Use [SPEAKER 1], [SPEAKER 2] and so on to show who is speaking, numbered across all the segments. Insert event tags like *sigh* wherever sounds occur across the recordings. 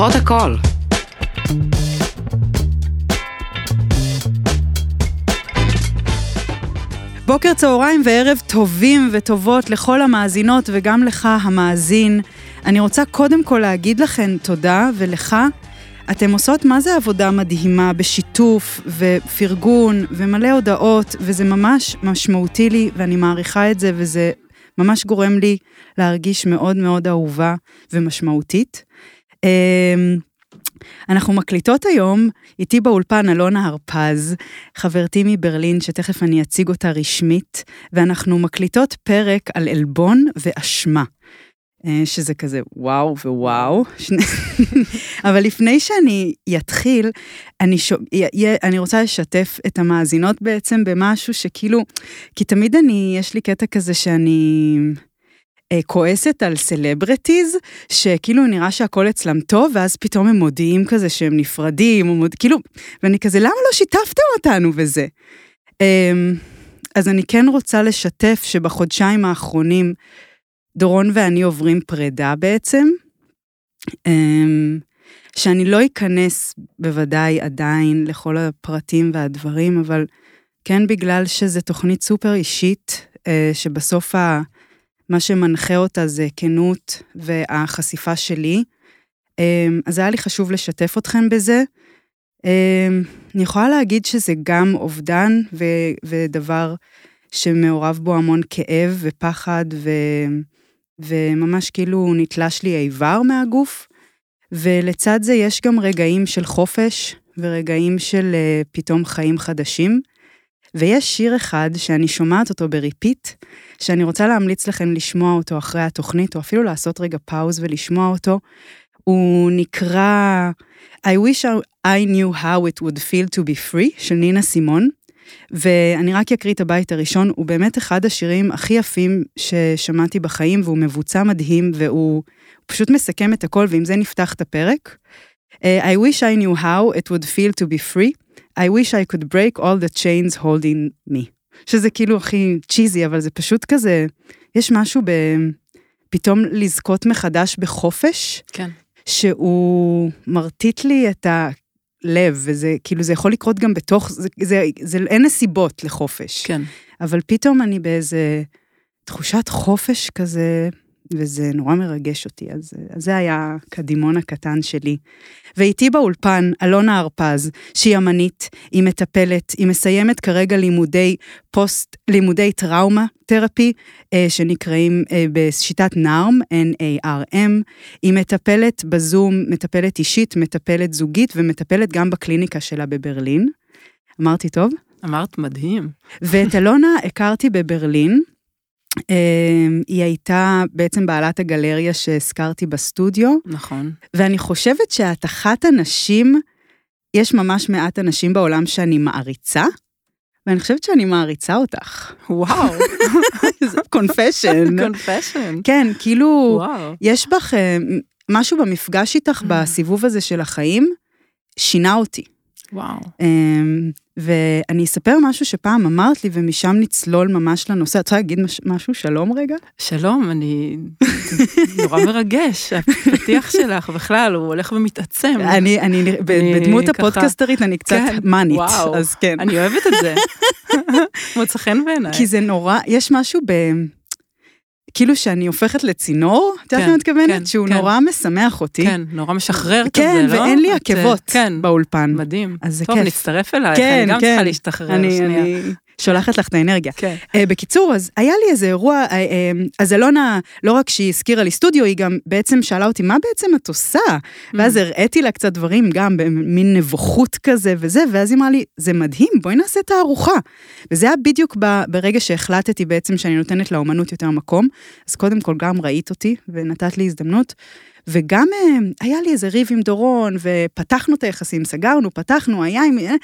[SPEAKER 1] פותחות הכל.
[SPEAKER 2] בוקר, צהריים וערב טובים וטובות לכל המאזינות וגם לך המאזין. אני רוצה קודם כל להגיד לכן תודה ולך. אתם עושות מה זה עבודה מדהימה בשיתוף ופרגון ומלא הודעות, וזה ממש משמעותי לי ואני מעריכה את זה וזה ממש גורם לי להרגיש מאוד מאוד אהובה ומשמעותית. אמ, אנחנו מקליטות היום, איתי באולפן אלונה הרפז, חברתי מברלין, שתכף אני אציג אותה רשמית, ואנחנו מקליטות פרק על עלבון ואשמה. אה, שזה כזה וואו ווואו. *laughs* אבל לפני שאני אתחיל, אני, ש... אני רוצה לשתף את המאזינות בעצם במשהו שכאילו, כי תמיד אני, יש לי קטע כזה שאני... אה, כועסת על סלבריטיז, שכאילו נראה שהכל אצלם טוב, ואז פתאום הם מודיעים כזה שהם נפרדים, מוד... כאילו, ואני כזה, למה לא שיתפתם אותנו בזה? אמ, אז אני כן רוצה לשתף שבחודשיים האחרונים, דורון ואני עוברים פרידה בעצם, אמ, שאני לא אכנס בוודאי עדיין לכל הפרטים והדברים, אבל כן בגלל שזו תוכנית סופר אישית, אה, שבסוף ה... מה שמנחה אותה זה כנות והחשיפה שלי. אמ, אז היה לי חשוב לשתף אתכם בזה. אמ, אני יכולה להגיד שזה גם אובדן ו- ודבר שמעורב בו המון כאב ופחד, ו- וממש כאילו נתלש לי איבר מהגוף. ולצד זה יש גם רגעים של חופש ורגעים של uh, פתאום חיים חדשים. ויש שיר אחד שאני שומעת אותו ב repeat, שאני רוצה להמליץ לכם לשמוע אותו אחרי התוכנית, או אפילו לעשות רגע pause ולשמוע אותו. הוא נקרא I wish I knew how it would feel to be free של נינה סימון. ואני רק אקריא את הבית הראשון, הוא באמת אחד השירים הכי יפים ששמעתי בחיים, והוא מבוצע מדהים, והוא פשוט מסכם את הכל, ועם זה נפתח את הפרק. Uh, I wish I knew how it would feel to be free. I wish I could break all the chains holding me. שזה כאילו הכי צ'יזי, אבל זה פשוט כזה, יש משהו ב... פתאום לזכות מחדש בחופש.
[SPEAKER 1] כן.
[SPEAKER 2] שהוא מרטיט לי את הלב, וזה כאילו, זה יכול לקרות גם בתוך, זה, זה, זה אין נסיבות לחופש.
[SPEAKER 1] כן.
[SPEAKER 2] אבל פתאום אני באיזה תחושת חופש כזה, וזה נורא מרגש אותי, אז, אז זה היה קדימון הקטן שלי. ואיתי באולפן אלונה הרפז, שהיא אמנית, היא מטפלת, היא מסיימת כרגע לימודי פוסט, לימודי טראומה תרפי, אה, שנקראים אה, בשיטת נארם, N-A-R-M. היא מטפלת בזום, מטפלת אישית, מטפלת זוגית ומטפלת גם בקליניקה שלה בברלין. אמרתי טוב?
[SPEAKER 1] אמרת מדהים.
[SPEAKER 2] ואת אלונה הכרתי בברלין. אמ, היא הייתה בעצם בעלת הגלריה שהזכרתי בסטודיו.
[SPEAKER 1] נכון.
[SPEAKER 2] ואני חושבת שאת אחת הנשים, יש ממש מעט אנשים בעולם שאני מעריצה, ואני חושבת שאני מעריצה אותך.
[SPEAKER 1] וואו. *laughs*
[SPEAKER 2] קונפשן.
[SPEAKER 1] קונפשן.
[SPEAKER 2] כן, כאילו,
[SPEAKER 1] וואו.
[SPEAKER 2] יש בך אה, משהו במפגש איתך בסיבוב הזה של החיים, שינה אותי.
[SPEAKER 1] וואו.
[SPEAKER 2] אמ, ואני אספר משהו שפעם אמרת לי, ומשם נצלול ממש לנושא. את רוצה להגיד מש, משהו? שלום רגע?
[SPEAKER 1] שלום, אני... נורא מרגש, הפתיח שלך בכלל, הוא הולך ומתעצם.
[SPEAKER 2] אני, אני, בדמות הפודקאסטרית אני קצת
[SPEAKER 1] כן,
[SPEAKER 2] מאנית, אז כן.
[SPEAKER 1] אני אוהבת את זה. *laughs* מוצא חן בעיניי.
[SPEAKER 2] כי זה נורא, יש משהו ב... כאילו שאני הופכת לצינור, את יודעת
[SPEAKER 1] כן,
[SPEAKER 2] מה את מתכוונת?
[SPEAKER 1] כן,
[SPEAKER 2] שהוא
[SPEAKER 1] כן.
[SPEAKER 2] נורא משמח אותי.
[SPEAKER 1] כן, נורא משחרר כזה,
[SPEAKER 2] כן,
[SPEAKER 1] לא?
[SPEAKER 2] ואין לי
[SPEAKER 1] את, אה,
[SPEAKER 2] עקבות
[SPEAKER 1] כן,
[SPEAKER 2] באולפן.
[SPEAKER 1] מדהים.
[SPEAKER 2] אז זה
[SPEAKER 1] טוב,
[SPEAKER 2] כיף.
[SPEAKER 1] נצטרף אלייך,
[SPEAKER 2] כן,
[SPEAKER 1] אני גם
[SPEAKER 2] כן.
[SPEAKER 1] צריכה להשתחרר
[SPEAKER 2] אני,
[SPEAKER 1] שנייה.
[SPEAKER 2] אני שולחת לך את האנרגיה.
[SPEAKER 1] כן.
[SPEAKER 2] Uh, בקיצור, אז היה לי איזה אירוע, uh, uh, אז אלונה, לא רק שהיא הזכירה לי סטודיו, היא גם בעצם שאלה אותי, מה בעצם את עושה? ואז
[SPEAKER 1] Mm.
[SPEAKER 2] הראיתי לה קצת דברים, גם במין נבוכות כזה וזה, ואז היא אמרה לי, זה מדהים, בואי נעשה תערוכה. וזה היה בדיוק ב, ברגע שהחלטתי בעצם שאני נותנת לאומנות יותר מקום, אז קודם כל גם ראית אותי ונתת לי הזדמנות. וגם אה, היה לי איזה ריב עם דורון, ופתחנו את היחסים, סגרנו, פתחנו, היה עם... אה,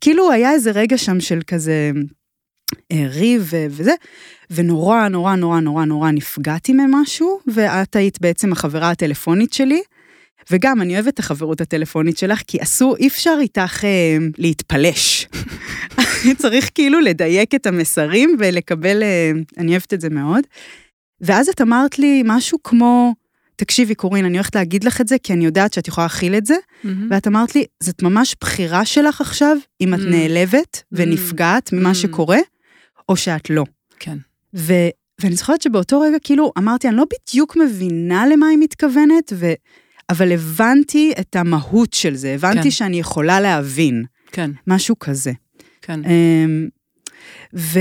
[SPEAKER 2] כאילו היה איזה רגע שם של כזה אה, ריב ו- וזה, ונורא נורא נורא נורא נורא נפגעתי ממשהו, ואת היית בעצם החברה הטלפונית שלי. וגם, אני אוהבת את החברות הטלפונית שלך, כי אסור, אי אפשר איתך אה, להתפלש. *laughs* צריך כאילו לדייק את המסרים ולקבל, אה, אני אוהבת את זה מאוד. ואז את אמרת לי משהו כמו, תקשיבי, קורין, אני הולכת להגיד לך את זה, כי אני יודעת שאת יכולה להכיל את זה,
[SPEAKER 1] מהמם.
[SPEAKER 2] ואת אמרת לי, זאת ממש בחירה שלך עכשיו, אם את
[SPEAKER 1] Mm.
[SPEAKER 2] נעלבת ונפגעת ממה
[SPEAKER 1] Mm.
[SPEAKER 2] שקורה, או שאת לא.
[SPEAKER 1] כן.
[SPEAKER 2] ו... ואני זוכרת שבאותו רגע, כאילו, אמרתי, אני לא בדיוק מבינה למה היא מתכוונת, ו... אבל הבנתי את המהות של זה, הבנתי
[SPEAKER 1] כן.
[SPEAKER 2] שאני יכולה להבין,
[SPEAKER 1] כן,
[SPEAKER 2] משהו כזה.
[SPEAKER 1] כן.
[SPEAKER 2] אמ, ו...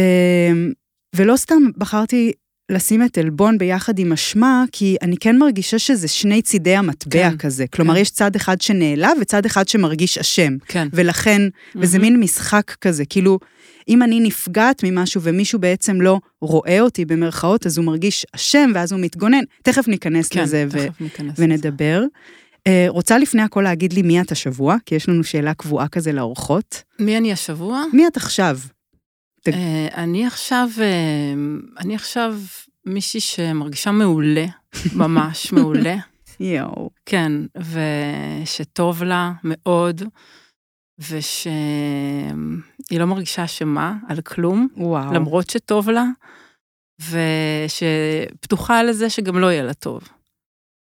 [SPEAKER 2] ולא סתם בחרתי לשים את עלבון ביחד עם אשמה, כי אני כן מרגישה שזה שני צידי המטבע
[SPEAKER 1] כן,
[SPEAKER 2] כזה. כלומר,
[SPEAKER 1] כן.
[SPEAKER 2] יש צד אחד שנעלב וצד אחד שמרגיש אשם.
[SPEAKER 1] כן.
[SPEAKER 2] ולכן, וזה
[SPEAKER 1] מהמם.
[SPEAKER 2] מין משחק כזה, כאילו, אם אני נפגעת ממשהו ומישהו בעצם לא רואה אותי במרכאות, אז הוא מרגיש אשם ואז הוא מתגונן. תכף ניכנס
[SPEAKER 1] כן,
[SPEAKER 2] לזה ו-
[SPEAKER 1] תכף ניכנס לזה.
[SPEAKER 2] ונדבר. אה, רוצה לפני הכל להגיד לי מי את השבוע? כי יש לנו שאלה קבועה כזה לאורחות.
[SPEAKER 1] מי אני השבוע?
[SPEAKER 2] מי את עכשיו? תג-
[SPEAKER 1] אה, אני עכשיו, אה, אני עכשיו מישהי שמרגישה מעולה, *laughs* ממש מעולה.
[SPEAKER 2] יואו.
[SPEAKER 1] כן, ושטוב לה מאוד, ושהיא לא מרגישה אשמה על כלום,
[SPEAKER 2] וואו.
[SPEAKER 1] למרות שטוב לה, ושפתוחה לזה שגם לא יהיה לה טוב.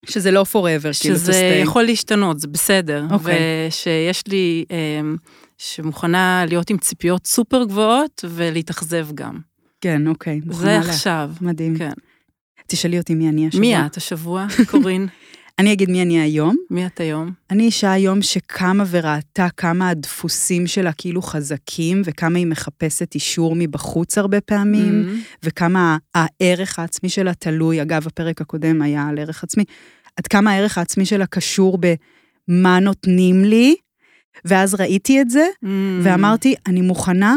[SPEAKER 2] שזה לא forever, כאילו,
[SPEAKER 1] שזה
[SPEAKER 2] stay.
[SPEAKER 1] יכול להשתנות, זה בסדר.
[SPEAKER 2] אוקיי.
[SPEAKER 1] ושיש לי, אמ, שמוכנה להיות עם ציפיות סופר גבוהות ולהתאכזב גם.
[SPEAKER 2] כן, אוקיי. מוכנה
[SPEAKER 1] זה עכשיו.
[SPEAKER 2] מדהים.
[SPEAKER 1] כן.
[SPEAKER 2] תשאלי אותי מי אני השבוע.
[SPEAKER 1] מי את השבוע, קורין? *laughs*
[SPEAKER 2] אני אגיד מי אני היום.
[SPEAKER 1] מי את היום?
[SPEAKER 2] אני אישה היום שקמה וראתה כמה הדפוסים שלה כאילו חזקים, וכמה היא מחפשת אישור מבחוץ הרבה פעמים,
[SPEAKER 1] Mm-hmm.
[SPEAKER 2] וכמה הערך העצמי שלה תלוי, אגב, הפרק הקודם היה על ערך עצמי, עד כמה הערך העצמי שלה קשור במה נותנים לי, ואז ראיתי את זה,
[SPEAKER 1] Mm-hmm.
[SPEAKER 2] ואמרתי, אני מוכנה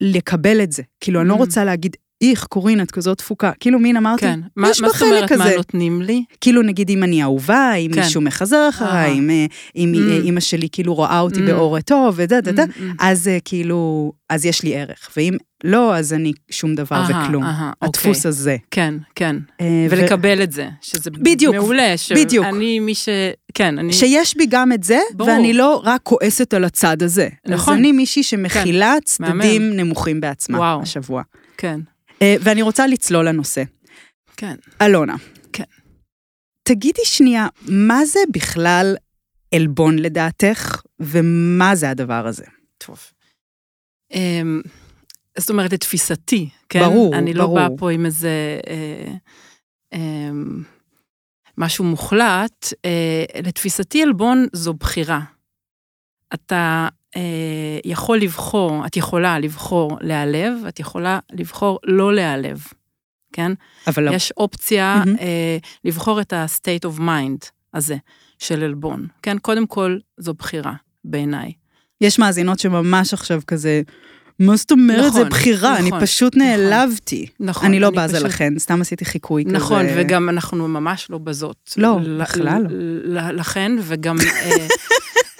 [SPEAKER 2] לקבל את זה. כאילו, אני לא
[SPEAKER 1] Mm.
[SPEAKER 2] רוצה להגיד, איך, קורין, את כזאת תפוקה. כאילו, מין אמרתי,
[SPEAKER 1] כן. מה
[SPEAKER 2] יש
[SPEAKER 1] מה זאת
[SPEAKER 2] בחלק
[SPEAKER 1] אומרת מה
[SPEAKER 2] הזה.
[SPEAKER 1] נותנים לי?
[SPEAKER 2] כאילו, נגיד, אם אני אהובה, אם
[SPEAKER 1] כן.
[SPEAKER 2] מישהו מחזר אחריי. אם אה, אם
[SPEAKER 1] Mm.
[SPEAKER 2] אימא שלי כאילו רואה אותי
[SPEAKER 1] Mm.
[SPEAKER 2] באור טוב, וזה, דה, דה,
[SPEAKER 1] Mm, mm.
[SPEAKER 2] אז אה, כאילו, אז יש לי ערך. ואם לא, אז אני שום דבר
[SPEAKER 1] אהה,
[SPEAKER 2] וכלום.
[SPEAKER 1] אהה,
[SPEAKER 2] הדפוס
[SPEAKER 1] אוקיי.
[SPEAKER 2] הזה.
[SPEAKER 1] כן, כן.
[SPEAKER 2] אה, ו-
[SPEAKER 1] ולקבל את זה, שזה
[SPEAKER 2] בדיוק,
[SPEAKER 1] מעולה.
[SPEAKER 2] בדיוק.
[SPEAKER 1] שאני מי ש... כן, אני...
[SPEAKER 2] שיש בי גם את זה,
[SPEAKER 1] ברור.
[SPEAKER 2] ואני לא רק כועסת על הצד הזה.
[SPEAKER 1] נכון.
[SPEAKER 2] אז אני מישהי שמכילה צדדים
[SPEAKER 1] מהמם.
[SPEAKER 2] נמוכים בעצמה
[SPEAKER 1] וואו.
[SPEAKER 2] השבוע.
[SPEAKER 1] כן,
[SPEAKER 2] אה, ואני רוצה לצלול לנושא.
[SPEAKER 1] כן.
[SPEAKER 2] אלונה.
[SPEAKER 1] כן.
[SPEAKER 2] תגידי שנייה, מה זה בכלל עלבון לדעתך, ומה זה הדבר הזה?
[SPEAKER 1] טוב. אמ, זאת אומרת, לתפיסתי, כן?
[SPEAKER 2] ברור,
[SPEAKER 1] אני לא
[SPEAKER 2] ברור.
[SPEAKER 1] באה פה עם איזה אה, אמ, משהו מוחלט. אה, לתפיסתי, עלבון זו בחירה. אתה אה, יכול לבחור, את יכולה לבחור להיעלב, את יכולה לבחור לא להיעלב, כן?
[SPEAKER 2] אבל לא.
[SPEAKER 1] יש אופציה
[SPEAKER 2] מהמם.
[SPEAKER 1] אה, לבחור את ה-state of mind הזה של עלבון, כן? קודם כל, זו בחירה, בעיניי.
[SPEAKER 2] יש מאזינות שממש עכשיו כזה, מה זאת אומרת,
[SPEAKER 1] נכון,
[SPEAKER 2] זה בחירה, אני
[SPEAKER 1] נכון,
[SPEAKER 2] פשוט
[SPEAKER 1] נכון.
[SPEAKER 2] נעלבתי.
[SPEAKER 1] נכון.
[SPEAKER 2] אני לא בזה
[SPEAKER 1] פשוט-
[SPEAKER 2] לכן, סתם עשיתי חיקוי כזה.
[SPEAKER 1] נכון, וגם אנחנו ממש לא בזאת.
[SPEAKER 2] לא, בכלל
[SPEAKER 1] ל- ל- לכן, וגם... *laughs*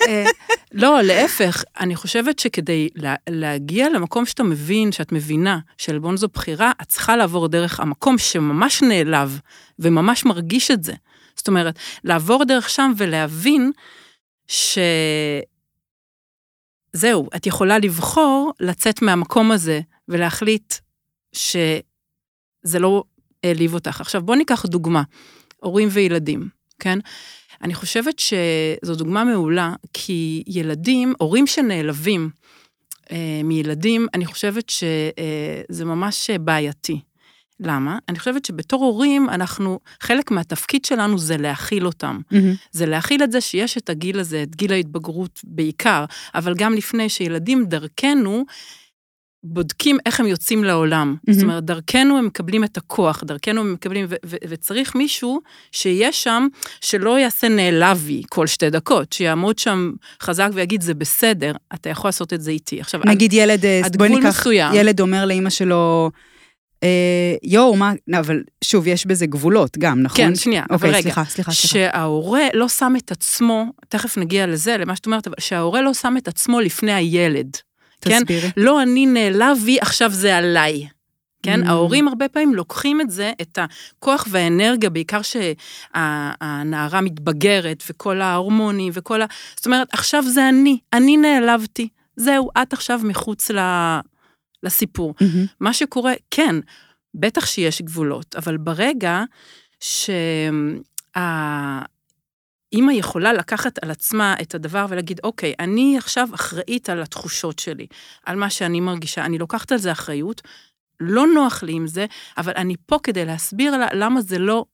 [SPEAKER 1] אה, לא, להפך, אני חושבת שכדי לה, להגיע למקום שאתה מבין, שאת מבינה שעלבון זו בחירה, את צריכה לעבור דרך המקום שממש נעלב וממש מרגיש את זה. זאת אומרת, לעבור דרך שם ולהבין ש... זהו, את יכולה לבחור לצאת מהמקום הזה ולהחליט שזה לא העליב אותך. עכשיו, בואו ניקח דוגמה, הורים וילדים, כן? אני חושבת שזו דוגמה מעולה, כי ילדים, הורים שנעלבים אה, מילדים, אני חושבת שזה ממש בעייתי. למה? אני חושבת שבתור הורים, אנחנו, חלק מהתפקיד שלנו זה להכיל אותם.
[SPEAKER 2] מהמם.
[SPEAKER 1] זה להכיל את זה שיש את הגיל הזה, את גיל ההתבגרות בעיקר, אבל גם לפני שילדים דרכנו, בודקים איך הם יוצאים לעולם.
[SPEAKER 2] מהמם.
[SPEAKER 1] זאת אומרת, דרכנו הם מקבלים את הכוח, דרכנו הם מקבלים, ו- ו- וצריך מישהו שיהיה שם, שלא יעשה נעלבי כל שתי דקות, שיעמוד שם חזק ויגיד, זה בסדר, אתה יכול לעשות את זה איתי. עכשיו,
[SPEAKER 2] נגיד ילד, אה,
[SPEAKER 1] עד
[SPEAKER 2] בואי
[SPEAKER 1] גבול
[SPEAKER 2] ניקח,
[SPEAKER 1] מסוים.
[SPEAKER 2] ילד אומר לאימא שלו, אה, יואו, מה, לא, אבל שוב, יש בזה גבולות גם, נכון?
[SPEAKER 1] כן, שנייה, אבל
[SPEAKER 2] אוקיי,
[SPEAKER 1] רגע.
[SPEAKER 2] סליחה, סליחה, סליחה.
[SPEAKER 1] שההורה לא שם את עצמו, תכף נגיע לזה, למה שאת אומרת, אבל שההורה לא שם את עצמו לפני הילד. כן?
[SPEAKER 2] תסבירי.
[SPEAKER 1] לא אני נעלבי, עכשיו זה עליי. כן,
[SPEAKER 2] Mm.
[SPEAKER 1] ההורים הרבה פעמים לוקחים את זה, את הכוח והאנרגיה, בעיקר שהנערה מתבגרת, וכל ההורמונים, וכל ה... זאת אומרת, עכשיו זה אני, אני נעלבתי. זהו, את עכשיו מחוץ ל... לסיפור.
[SPEAKER 2] מהמם.
[SPEAKER 1] מה שקורה, כן, בטח שיש גבולות, אבל ברגע אימא יכולה לקחת על עצמה את הדבר ולהגיד, אוקיי, אני עכשיו אחראית על התחושות שלי, על מה שאני מרגישה, אני לוקחת על זה אחריות, לא נוח לי עם זה, אבל אני פה כדי להסביר לה למה זה לא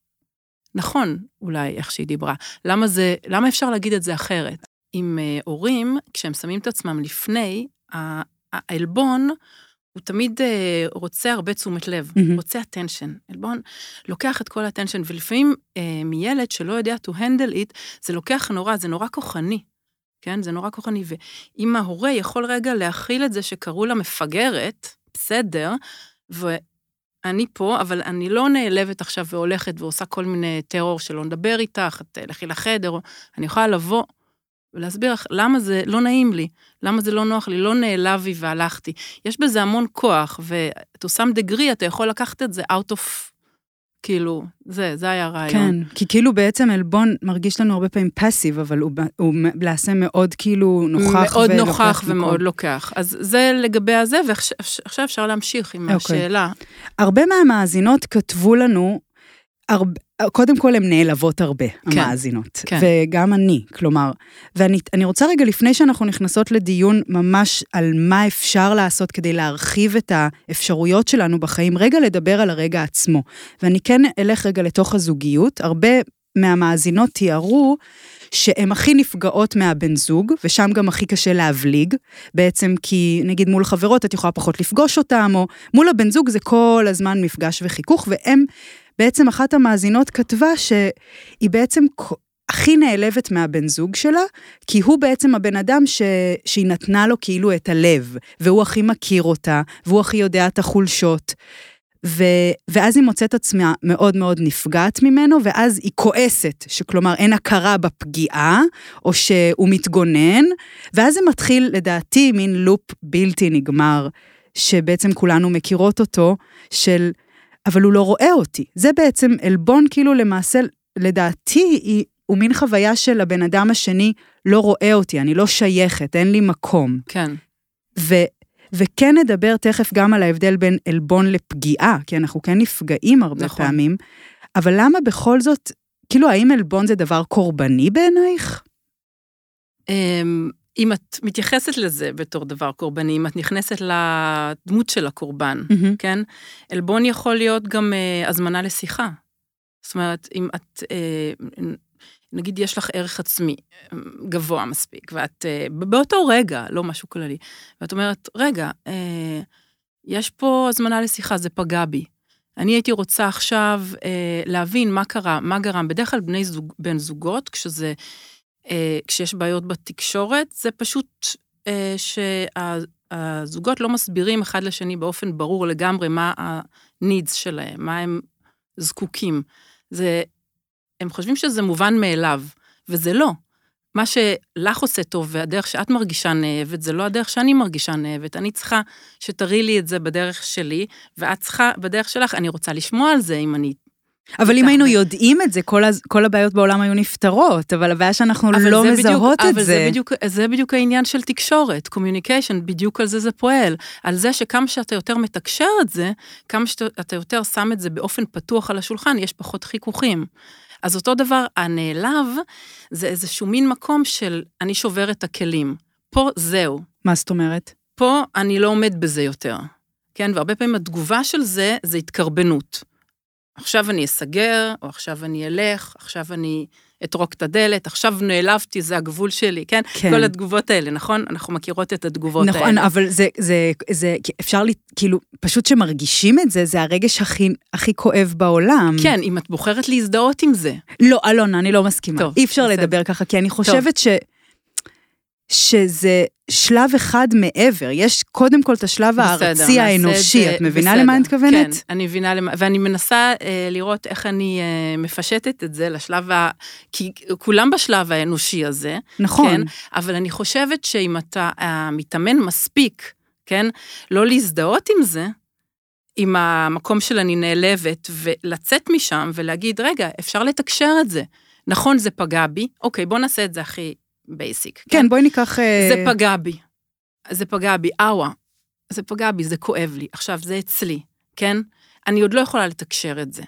[SPEAKER 1] נכון, אולי, איך שהיא דיברה. למה זה, למה אפשר להגיד את זה אחרת? עם uh, הורים, כשהם שמים את עצמם לפני, העלבון, הוא תמיד uh, רוצה הרבה תשומת לב, mm-hmm. רוצה attention. עלבון לוקח את כל ה-attention, ולפעמים uh, מילד שלא יודע to handle it, זה לוקח נורא, זה נורא כוחני. כן, זה נורא כוחני, ואם ההורה יכול רגע להכיל את זה שקראו לה מפגרת, בסדר, אני פה, אבל אני לא נעלבת עכשיו והולכת ועושה כל מיני טרור שלא נדבר איתך, את לכי לחדר, אני יכולה לבוא ולהסביר לך למה זה לא נעים לי, למה זה לא נוח לי, לא נעלבי והלכתי. יש בזה המון כוח, ו-to some degree אתה יכול לקחת את זה out of כאילו, זה, זה היה הרעיון.
[SPEAKER 2] כן, כי כאילו בעצם עלבון מרגיש לנו הרבה פעמים פסיב, אבל הוא, הוא למעשה מאוד כאילו נוכח
[SPEAKER 1] מאוד נוכח ומאוד מקום. לוקח. אז זה לגבי הזה, ועכשיו אפשר להמשיך עם okay. אוקיי. השאלה.
[SPEAKER 2] הרבה מהמאזינות כתבו לנו, הרבה, קודם כל הן נעלבות הרבה, כן, המאזינות, כן. וגם אני, כלומר. ואני רוצה רגע, לפני שאנחנו נכנסות לדיון ממש על מה אפשר לעשות כדי להרחיב את האפשרויות שלנו בחיים, רגע לדבר על הרגע עצמו. ואני כן אלך רגע לתוך הזוגיות. הרבה מהמאזינות תיארו שהן הכי נפגעות מהבן זוג, ושם גם הכי קשה להבליג, בעצם כי נגיד מול חברות את יכולה פחות לפגוש אותם, או מול הבן זוג זה כל הזמן מפגש וחיכוך, והם בעצם אחת המאזינות כתבה שהיא בעצם הכי נעלבת מהבן זוג שלה, כי הוא בעצם הבן אדם ש... שהיא נתנה לו כאילו את הלב, והוא הכי מכיר אותה, והוא הכי יודע את החולשות. ו... ואז היא מוצאת עצמה מאוד מאוד נפגעת ממנו, ואז היא כועסת, שכלומר אין הכרה בפגיעה, או שהוא מתגונן, ואז זה מתחיל, לדעתי, מין לופ בלתי נגמר, שבעצם כולנו מכירות אותו, של אבל הוא לא רואה אותי. זה בעצם עלבון, כאילו למעשה, לדעתי, היא, הוא מין חוויה של הבן אדם השני לא רואה אותי, אני לא שייכת, אין לי מקום.
[SPEAKER 1] כן.
[SPEAKER 2] ו, וכן נדבר תכף גם על ההבדל בין עלבון לפגיעה, כי אנחנו כן נפגעים הרבה נכון. פעמים, אבל למה בכל זאת, כאילו, האם עלבון זה דבר קורבני בעינייך?
[SPEAKER 1] אם את מתייחסת לזה בתור דבר קורבני, אם את נכנסת לדמות של הקורבן, mm-hmm. כן? עלבון יכול להיות גם uh, הזמנה לשיחה. זאת אומרת, אם את, uh, נגיד יש לך ערך עצמי uh, גבוה מספיק, ואת uh, באותו רגע, לא משהו כללי, ואת אומרת, רגע, uh, יש פה הזמנה לשיחה, זה פגע בי. אני הייתי רוצה עכשיו uh, להבין מה קרה, מה גרם. בדרך כלל בני זוג, בן זוגות, כשזה... אה, כשיש בעיות בתקשורת, זה פשוט אה, שהזוגות לא מסבירים אחד לשני באופן ברור לגמרי מה ה-needs שלהם, מה הם זקוקים. זה, הם חושבים שזה מובן מאליו, וזה לא. מה שלך עושה טוב והדרך שאת מרגישה נאבת, זה לא הדרך שאני מרגישה נאבת. אני צריכה שתראי לי את זה בדרך שלי, ואת צריכה בדרך שלך, אני רוצה לשמוע על זה אם אני
[SPEAKER 2] אבל אם היינו יודעים את זה, כל, הז... כל הבעיות בעולם היו נפתרות, אבל הבעיה שאנחנו לא מזהות
[SPEAKER 1] בדיוק,
[SPEAKER 2] את
[SPEAKER 1] אבל
[SPEAKER 2] זה.
[SPEAKER 1] אבל זה בדיוק, זה בדיוק העניין של תקשורת, communication, בדיוק על זה זה פועל. על זה שכמה שאתה יותר מתקשר את זה, כמה שאתה יותר שם את זה באופן פתוח על השולחן, יש פחות חיכוכים. אז אותו דבר, הנעלב, זה איזשהו מין מקום של אני שובר את הכלים. פה זהו.
[SPEAKER 2] מה זאת אומרת?
[SPEAKER 1] פה אני לא עומד בזה יותר. כן, והרבה פעמים התגובה של זה, זה התקרבנות. עכשיו אני אסגר, או עכשיו אני אלך, עכשיו אני אטרוק את הדלת, עכשיו נעלבתי, זה הגבול שלי, כן? כן. כל התגובות האלה, נכון? אנחנו מכירות את התגובות
[SPEAKER 2] נכון,
[SPEAKER 1] האלה.
[SPEAKER 2] נכון, אבל זה, זה, זה, אפשר, לי, כאילו, פשוט שמרגישים את זה, זה הרגש הכי, הכי כואב בעולם.
[SPEAKER 1] כן, אם את בוחרת להזדהות עם זה.
[SPEAKER 2] לא, אלונה, אני לא מסכימה. טוב. אי אפשר בסדר. לדבר ככה, כי אני חושבת טוב. ש... שזה שלב אחד מעבר, יש קודם כל את השלב הארצי האנושי, את מבינה בסדר, למה אני מתכוונת?
[SPEAKER 1] כן, אני מבינה למה, ואני מנסה אה, לראות איך אני אה, מפשטת את זה לשלב ה... כי כולם בשלב האנושי הזה.
[SPEAKER 2] נכון. כן,
[SPEAKER 1] אבל אני חושבת שאם אתה אה, מתאמן מספיק, כן, לא להזדהות עם זה, עם המקום של אני נעלבת, ולצאת משם ולהגיד, רגע, אפשר לתקשר את זה. נכון, זה פגע בי, אוקיי, בוא נעשה את זה הכי basic.
[SPEAKER 2] כן, כן, בואי ניקח... אה,
[SPEAKER 1] זה פגע בי. זה פגע בי, אאוץ'. זה פגע בי, זה כואב לי. עכשיו, זה אצלי, כן? אני עוד לא יכולה לתקשר את זה.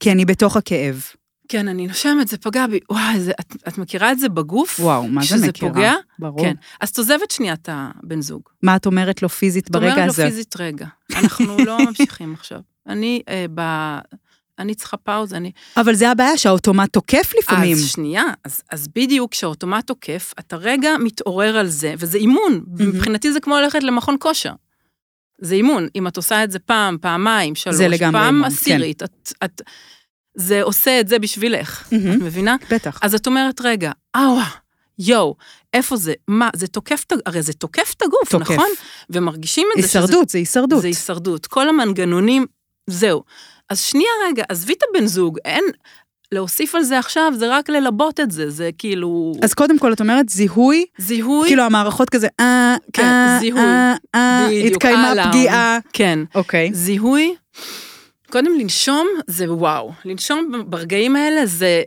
[SPEAKER 2] כי אני בתוך הכאב.
[SPEAKER 1] כן, אני נושמת, זה פגע בי. וואי, זה, את, את מכירה את זה בגוף?
[SPEAKER 2] וואו, מה זה
[SPEAKER 1] שזה
[SPEAKER 2] מכירה?
[SPEAKER 1] פוגע?
[SPEAKER 2] ברור.
[SPEAKER 1] כן. אז את עוזבת שנייה את הבן זוג.
[SPEAKER 2] מה את אומרת לו פיזית
[SPEAKER 1] את
[SPEAKER 2] ברגע
[SPEAKER 1] אומרת לו
[SPEAKER 2] הזה?
[SPEAKER 1] פיזית רגע. אנחנו לא *laughs* ממשיכים עכשיו. אני אה, ב... אני צריכה פאוזה, אני...
[SPEAKER 2] אבל זה הבעיה, שהאוטומט תוקף לפעמים.
[SPEAKER 1] אז שנייה, אז, אז בדיוק כשהאוטומט תוקף, אתה רגע מתעורר על זה, וזה אימון. מבחינתי זה כמו ללכת למכון כושר. זה אימון. אם את עושה את זה פעם, פעמיים, שלוש,
[SPEAKER 2] זה לגמרי
[SPEAKER 1] פעם
[SPEAKER 2] אימון, כן.
[SPEAKER 1] עשירית, את, את, זה עושה את זה בשבילך.
[SPEAKER 2] מהמם.
[SPEAKER 1] את מבינה?
[SPEAKER 2] בטח.
[SPEAKER 1] אז את אומרת, רגע, אאווה, יואו, איפה זה? מה, זה תוקף הרי זה תוקף את הגוף,
[SPEAKER 2] תוקף.
[SPEAKER 1] נכון? ומרגישים את זה שזה
[SPEAKER 2] הישרדות, זה הישרדות.
[SPEAKER 1] זה הישרדות. כל המנגנונים, זהו. אז שנייה רגע, עזבי את הבן זוג, אין... להוסיף על זה עכשיו, זה רק ללבות את זה, זה כאילו...
[SPEAKER 2] אז קודם כל, את אומרת זיהוי,
[SPEAKER 1] זיהוי,
[SPEAKER 2] כאילו המערכות כזה, אה,
[SPEAKER 1] כן,
[SPEAKER 2] אה,
[SPEAKER 1] זיהוי.
[SPEAKER 2] אה, אה,
[SPEAKER 1] בדיוק,
[SPEAKER 2] התקיימה
[SPEAKER 1] אלארם.
[SPEAKER 2] פגיעה.
[SPEAKER 1] כן.
[SPEAKER 2] אוקיי.
[SPEAKER 1] זיהוי, קודם לנשום זה וואו. לנשום ברגעים האלה זה,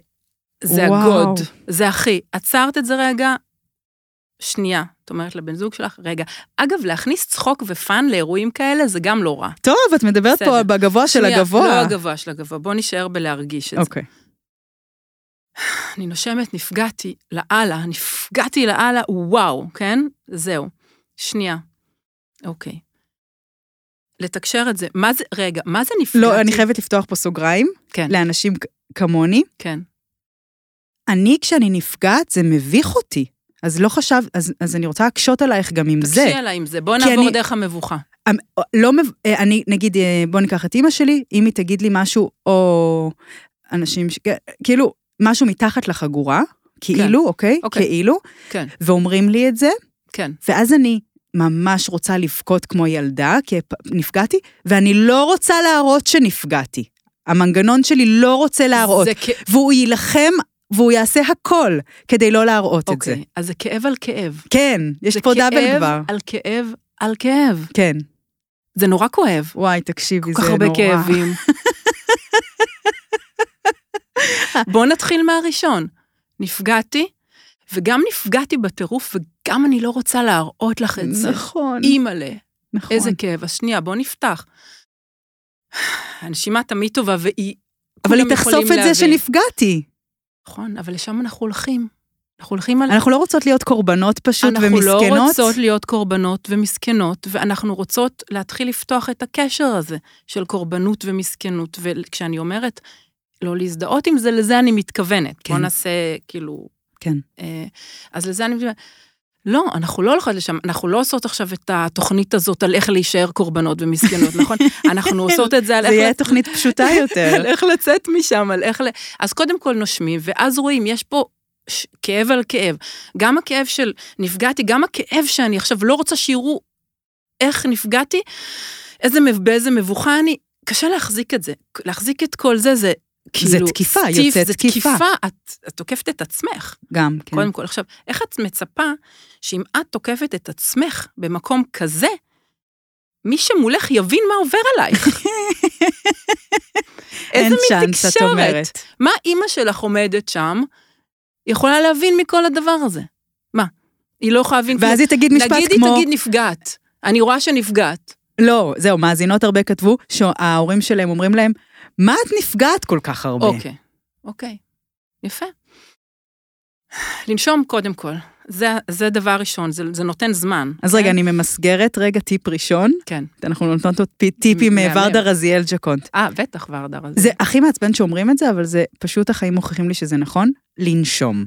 [SPEAKER 1] זה
[SPEAKER 2] וואו.
[SPEAKER 1] הגוד, זה הכי. עצרת את זה רגע, שנייה. את אומרת לבן זוג שלך, רגע. אגב, להכניס צחוק ופאן לאירועים כאלה זה גם לא רע.
[SPEAKER 2] טוב, את מדברת פה
[SPEAKER 1] בסדר.
[SPEAKER 2] בגבוה של
[SPEAKER 1] שנייה,
[SPEAKER 2] הגבוה.
[SPEAKER 1] לא הגבוה של הגבוה, בוא נשאר בלהרגיש את זה.
[SPEAKER 2] אוקיי.
[SPEAKER 1] אני נושמת, נפגעתי לאללה, נפגעתי לאללה, וואו, כן? זהו. שנייה. אוקיי. לתקשר את זה, מה זה, רגע, מה זה נפגעתי?
[SPEAKER 2] לא, אני חייבת לפתוח פה סוגריים,
[SPEAKER 1] כן,
[SPEAKER 2] לאנשים כמוני.
[SPEAKER 1] כן.
[SPEAKER 2] אני, כשאני נפגעת, זה מביך אותי. אז לא חשב, אז, אז אני רוצה להקשות עלייך גם עם זה.
[SPEAKER 1] תקשי עליי עם זה, בוא נעבור
[SPEAKER 2] אני-
[SPEAKER 1] דרך המבוכה.
[SPEAKER 2] אמ, לא, מב- אה, אני, נגיד, אה, בוא ניקח את אימא שלי, אם היא תגיד לי משהו, או אנשים, ש- כאילו, משהו מתחת לחגורה, כאילו, אוקיי?
[SPEAKER 1] אוקיי.
[SPEAKER 2] כאילו,
[SPEAKER 1] כן,
[SPEAKER 2] ואומרים לי את זה,
[SPEAKER 1] כן.
[SPEAKER 2] ואז אני ממש רוצה לבכות כמו ילדה, כי נפגעתי, ואני לא רוצה להראות שנפגעתי. המנגנון שלי לא רוצה להראות,
[SPEAKER 1] זה כ...
[SPEAKER 2] והוא יילחם, והוא יעשה הכל כדי לא להראות את זה.
[SPEAKER 1] אוקיי, אז זה כאב על כאב.
[SPEAKER 2] כן, יש
[SPEAKER 1] זה
[SPEAKER 2] פה דאבל
[SPEAKER 1] כאב
[SPEAKER 2] כבר.
[SPEAKER 1] על כאב על כאב.
[SPEAKER 2] כן.
[SPEAKER 1] זה נורא כואב.
[SPEAKER 2] וואי, תקשיבי,
[SPEAKER 1] כל
[SPEAKER 2] זה
[SPEAKER 1] כך
[SPEAKER 2] נורא.
[SPEAKER 1] הרבה כאבים. *laughs* בוא נתחיל מהראשון. נפגעתי, וגם נפגעתי בטירוף, וגם אני לא רוצה להראות לך את זה.
[SPEAKER 2] נכון,
[SPEAKER 1] אימא'לה,
[SPEAKER 2] נכון.
[SPEAKER 1] איזה כאב. אז שנייה, בוא נפתח. *sighs* הנשימה תמיד טובה, והיא...
[SPEAKER 2] אבל היא תחשוף את זה
[SPEAKER 1] להבין.
[SPEAKER 2] שנפגעתי.
[SPEAKER 1] נכון, אבל לשם אנחנו הולכים. אנחנו הולכים על...
[SPEAKER 2] אנחנו לא רוצות להיות קורבנות פשוט
[SPEAKER 1] אנחנו
[SPEAKER 2] ומסכנות.
[SPEAKER 1] לא רוצות להיות קורבנות ומסכנות, ואנחנו רוצות להתחיל לפתוח את הקשר הזה של קורבנות ומסכנות. וכשאני אומרת לא להזדהות עם זה, לזה אני מתכוונת.
[SPEAKER 2] כן.
[SPEAKER 1] בוא נעשה, כאילו...
[SPEAKER 2] כן.
[SPEAKER 1] אה, אז לזה אני מתכוונת. לא, אנחנו לא הולכות לשם, אנחנו לא עושות עכשיו את התוכנית הזאת על איך להישאר קורבנות ומסכנות, נכון? *laughs* אנחנו עושות את זה על
[SPEAKER 2] זה
[SPEAKER 1] איך...
[SPEAKER 2] יהיה
[SPEAKER 1] לצ-
[SPEAKER 2] תוכנית פשוטה *laughs* יותר.
[SPEAKER 1] על איך לצאת משם, על איך ל... אז קודם כל נושמים, ואז רואים, יש פה ש... כאב על כאב. גם הכאב של נפגעתי, גם הכאב שאני עכשיו לא רוצה שיראו איך נפגעתי, איזה, באיזה מבוכה אני, קשה להחזיק את זה. להחזיק את כל זה, זה כאילו...
[SPEAKER 2] תקיפה,
[SPEAKER 1] סטיף,
[SPEAKER 2] יוצאת
[SPEAKER 1] זה
[SPEAKER 2] תקיפה.
[SPEAKER 1] תקיפה, את, את תוקפת את עצמך,
[SPEAKER 2] גם, כן.
[SPEAKER 1] קודם כל. עכשיו, איך את מצפה שאם את תוקפת את עצמך במקום כזה, מי שמולך יבין מה עובר עלייך? *laughs* איזה מין תקשורת? מה אימא שלך עומדת שם, יכולה להבין מכל הדבר הזה? מה? היא לא יכולה להבין.
[SPEAKER 2] ואז היא תגיד משפט
[SPEAKER 1] נגיד
[SPEAKER 2] כמו...
[SPEAKER 1] היא תגיד נפגעת. אני רואה שנפגעת.
[SPEAKER 2] לא, זהו, מאזינות הרבה כתבו שההורים שלהם אומרים להם, מה את נפגעת כל כך הרבה?
[SPEAKER 1] אוקיי, אוקיי. יפה. לנשום קודם כל. זה, זה דבר ראשון, זה, זה נותן זמן.
[SPEAKER 2] אז
[SPEAKER 1] כן?
[SPEAKER 2] רגע, אני ממסגרת רגע טיפ ראשון.
[SPEAKER 1] כן.
[SPEAKER 2] אנחנו נותנות עוד פי- טיפים
[SPEAKER 1] מהמם.
[SPEAKER 2] מוורדה רזיאל ג'קונט.
[SPEAKER 1] אה, בטח ורדה רזיאל.
[SPEAKER 2] זה הכי מעצבן שאומרים את זה, אבל זה פשוט החיים מוכיחים לי שזה נכון, לנשום.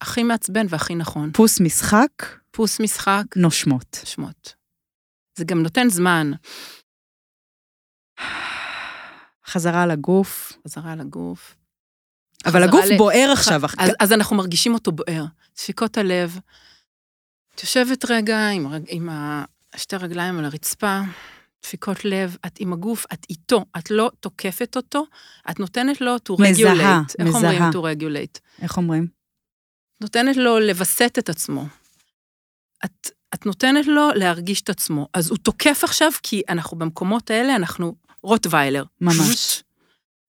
[SPEAKER 1] הכי מעצבן והכי נכון.
[SPEAKER 2] פוס משחק,
[SPEAKER 1] פוס משחק,
[SPEAKER 2] נושמות.
[SPEAKER 1] שמות. זה גם נותן זמן.
[SPEAKER 2] חזרה לגוף.
[SPEAKER 1] חזרה לגוף.
[SPEAKER 2] אבל הגוף
[SPEAKER 1] ל-
[SPEAKER 2] בוער עכשיו. אח-
[SPEAKER 1] אז, אז אנחנו מרגישים אותו בוער. דפיקות הלב. את יושבת רגע עם, הרג- עם ה- שתי רגליים על הרצפה, דפיקות לב, את עם הגוף, את איתו, את לא תוקפת אותו, את נותנת לו to
[SPEAKER 2] מזהה,
[SPEAKER 1] regulate. איך אומרים
[SPEAKER 2] מזהה.
[SPEAKER 1] to regulate?
[SPEAKER 2] איך אומרים?
[SPEAKER 1] נותנת לו לווסת את עצמו. את, את נותנת לו להרגיש את עצמו. אז הוא תוקף עכשיו, כי אנחנו במקומות האלה, אנחנו רוטוויילר.
[SPEAKER 2] ממש.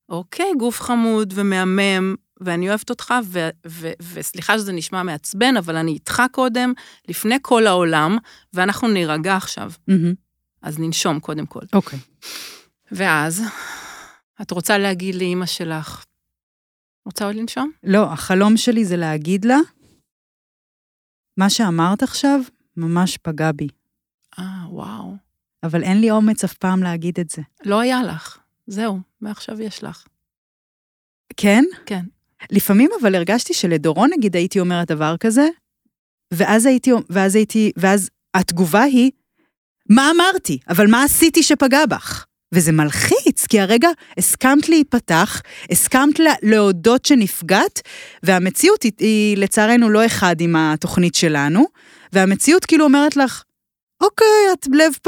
[SPEAKER 1] אוקיי, גוף חמוד ומהמם, ואני אוהבת אותך, ו- ו- וסליחה שזה נשמע מעצבן, אבל אני איתך קודם, לפני כל העולם, ואנחנו נירגע עכשיו.
[SPEAKER 2] מהמם.
[SPEAKER 1] אז ננשום קודם כל.
[SPEAKER 2] אוקיי.
[SPEAKER 1] ואז, את רוצה להגיד לאימא שלך, רוצה עוד לנשום?
[SPEAKER 2] לא, החלום שלי זה להגיד לה, מה שאמרת עכשיו ממש פגע בי,
[SPEAKER 1] אה, וואו.
[SPEAKER 2] אבל אין לי אומץ אף פעם להגיד את זה.
[SPEAKER 1] לא היה לך. זהו, מעכשיו יש לך.
[SPEAKER 2] כן?
[SPEAKER 1] כן.
[SPEAKER 2] לפעמים אבל הרגשתי שלדורון נגיד הייתי אומרת דבר כזה, ואז הייתי, ואז הייתי, ואז התגובה היא, מה אמרתי? אבל מה עשיתי שפגע בך? וזה מלחיץ, כי הרגע הסכמת להיפתח, הסכמת לה, להודות שנפגעת, והמציאות היא, היא לצערנו לא אחד עם התוכנית שלנו, והמציאות כאילו אומרת לך, אוקיי, את לב פ...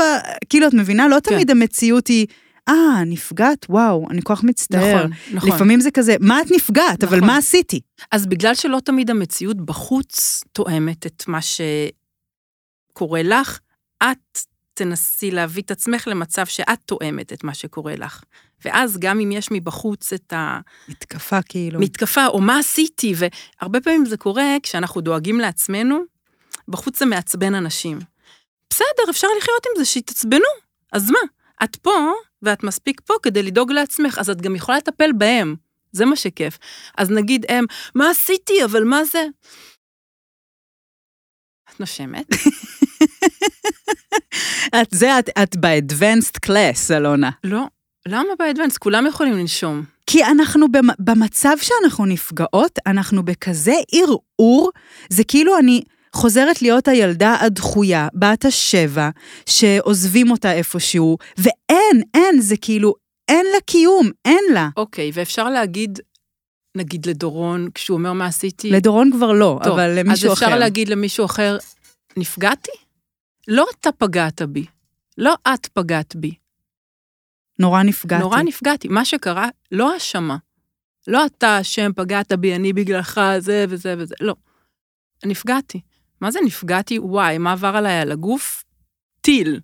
[SPEAKER 2] כאילו, את מבינה? לא
[SPEAKER 1] כן.
[SPEAKER 2] תמיד המציאות היא, אה, נפגעת? וואו, אני כל כך מצטער.
[SPEAKER 1] נכון, נכון.
[SPEAKER 2] לפעמים זה כזה, מה את נפגעת? אבל
[SPEAKER 1] נכון.
[SPEAKER 2] מה עשיתי?
[SPEAKER 1] אז בגלל שלא תמיד המציאות בחוץ תואמת את מה שקורה לך, את תנסי להביא את עצמך למצב שאת תואמת את מה שקורה לך. ואז גם אם יש מבחוץ את
[SPEAKER 2] מתקפה כאילו.
[SPEAKER 1] המתקפה, או מה עשיתי, והרבה פעמים זה קורה כשאנחנו דואגים לעצמנו, בחוץ זה מעצבן אנשים. בסדר, אפשר לחיות עם זה, שיתעצבנו. אז מה? את פה, ואת מספיק פה כדי לדאוג לעצמך, אז את גם יכולה לטפל בהם. זה מה שכיף. אז נגיד הם, מה עשיתי, אבל מה זה? את נושמת? *laughs*
[SPEAKER 2] את זה, את, את ב-advanced class, אלונה.
[SPEAKER 1] לא. למה באדוונס? כולם יכולים לנשום.
[SPEAKER 2] כי אנחנו במ- במצב שאנחנו נפגעות, אנחנו בכזה ערעור, זה כאילו אני חוזרת להיות הילדה הדחויה, בת השבע, שעוזבים אותה איפשהו, ואין, אין, זה כאילו, אין לה קיום, אין לה.
[SPEAKER 1] אוקיי, ואפשר להגיד, נגיד לדורון, כשהוא אומר מה עשיתי,
[SPEAKER 2] לדורון כבר לא,
[SPEAKER 1] טוב,
[SPEAKER 2] אבל למישהו
[SPEAKER 1] אז
[SPEAKER 2] אחר.
[SPEAKER 1] אפשר להגיד למישהו אחר, נפגעתי? לא אתה פגעת בי, לא את פגעת בי.
[SPEAKER 2] נורא נפגעתי.
[SPEAKER 1] נורא נפגעתי. מה שקרה, לא האשמה. לא אתה אשם, פגעת בי, אני בגללך, זה וזה וזה, לא. נפגעתי. מה זה נפגעתי? וואי, מה עבר עליי על הגוף? טיל.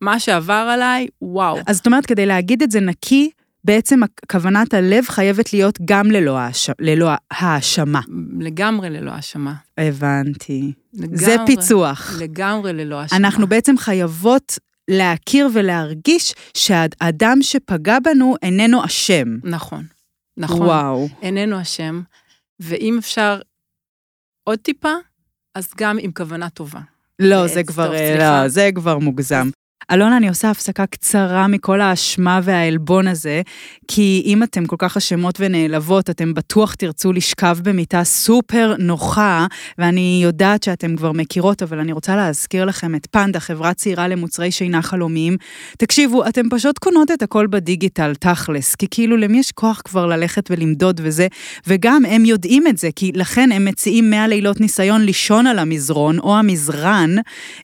[SPEAKER 1] מה שעבר עליי, וואו.
[SPEAKER 2] אז זאת אומרת, כדי להגיד את זה נקי, בעצם כוונת הלב חייבת להיות גם ללא, האש... ללא האשמה.
[SPEAKER 1] לגמרי ללא האשמה.
[SPEAKER 2] הבנתי.
[SPEAKER 1] לגמרי,
[SPEAKER 2] זה פיצוח.
[SPEAKER 1] לגמרי ללא האשמה.
[SPEAKER 2] אנחנו בעצם חייבות להכיר ולהרגיש שהאדם שפגע בנו איננו אשם.
[SPEAKER 1] נכון, נכון.
[SPEAKER 2] וואו.
[SPEAKER 1] איננו אשם, ואם אפשר עוד טיפה, אז גם עם כוונה טובה.
[SPEAKER 2] לא,
[SPEAKER 1] אה,
[SPEAKER 2] זה כבר, אה. לא, זה כבר מוגזם. אלונה, אני עושה הפסקה קצרה מכל האשמה והעלבון הזה, כי אם אתם כל כך אשמות ונעלבות, אתם בטוח תרצו לשכב במיטה סופר נוחה, ואני יודעת שאתם כבר מכירות, אבל אני רוצה להזכיר לכם את פנדה, חברה צעירה למוצרי שינה חלומיים. תקשיבו, אתם פשוט קונות את הכל בדיגיטל, תכלס, כי כאילו למי יש כוח כבר ללכת ולמדוד וזה, וגם הם יודעים את זה, כי לכן הם מציעים 100 לילות ניסיון לישון על המזרון או המזרן,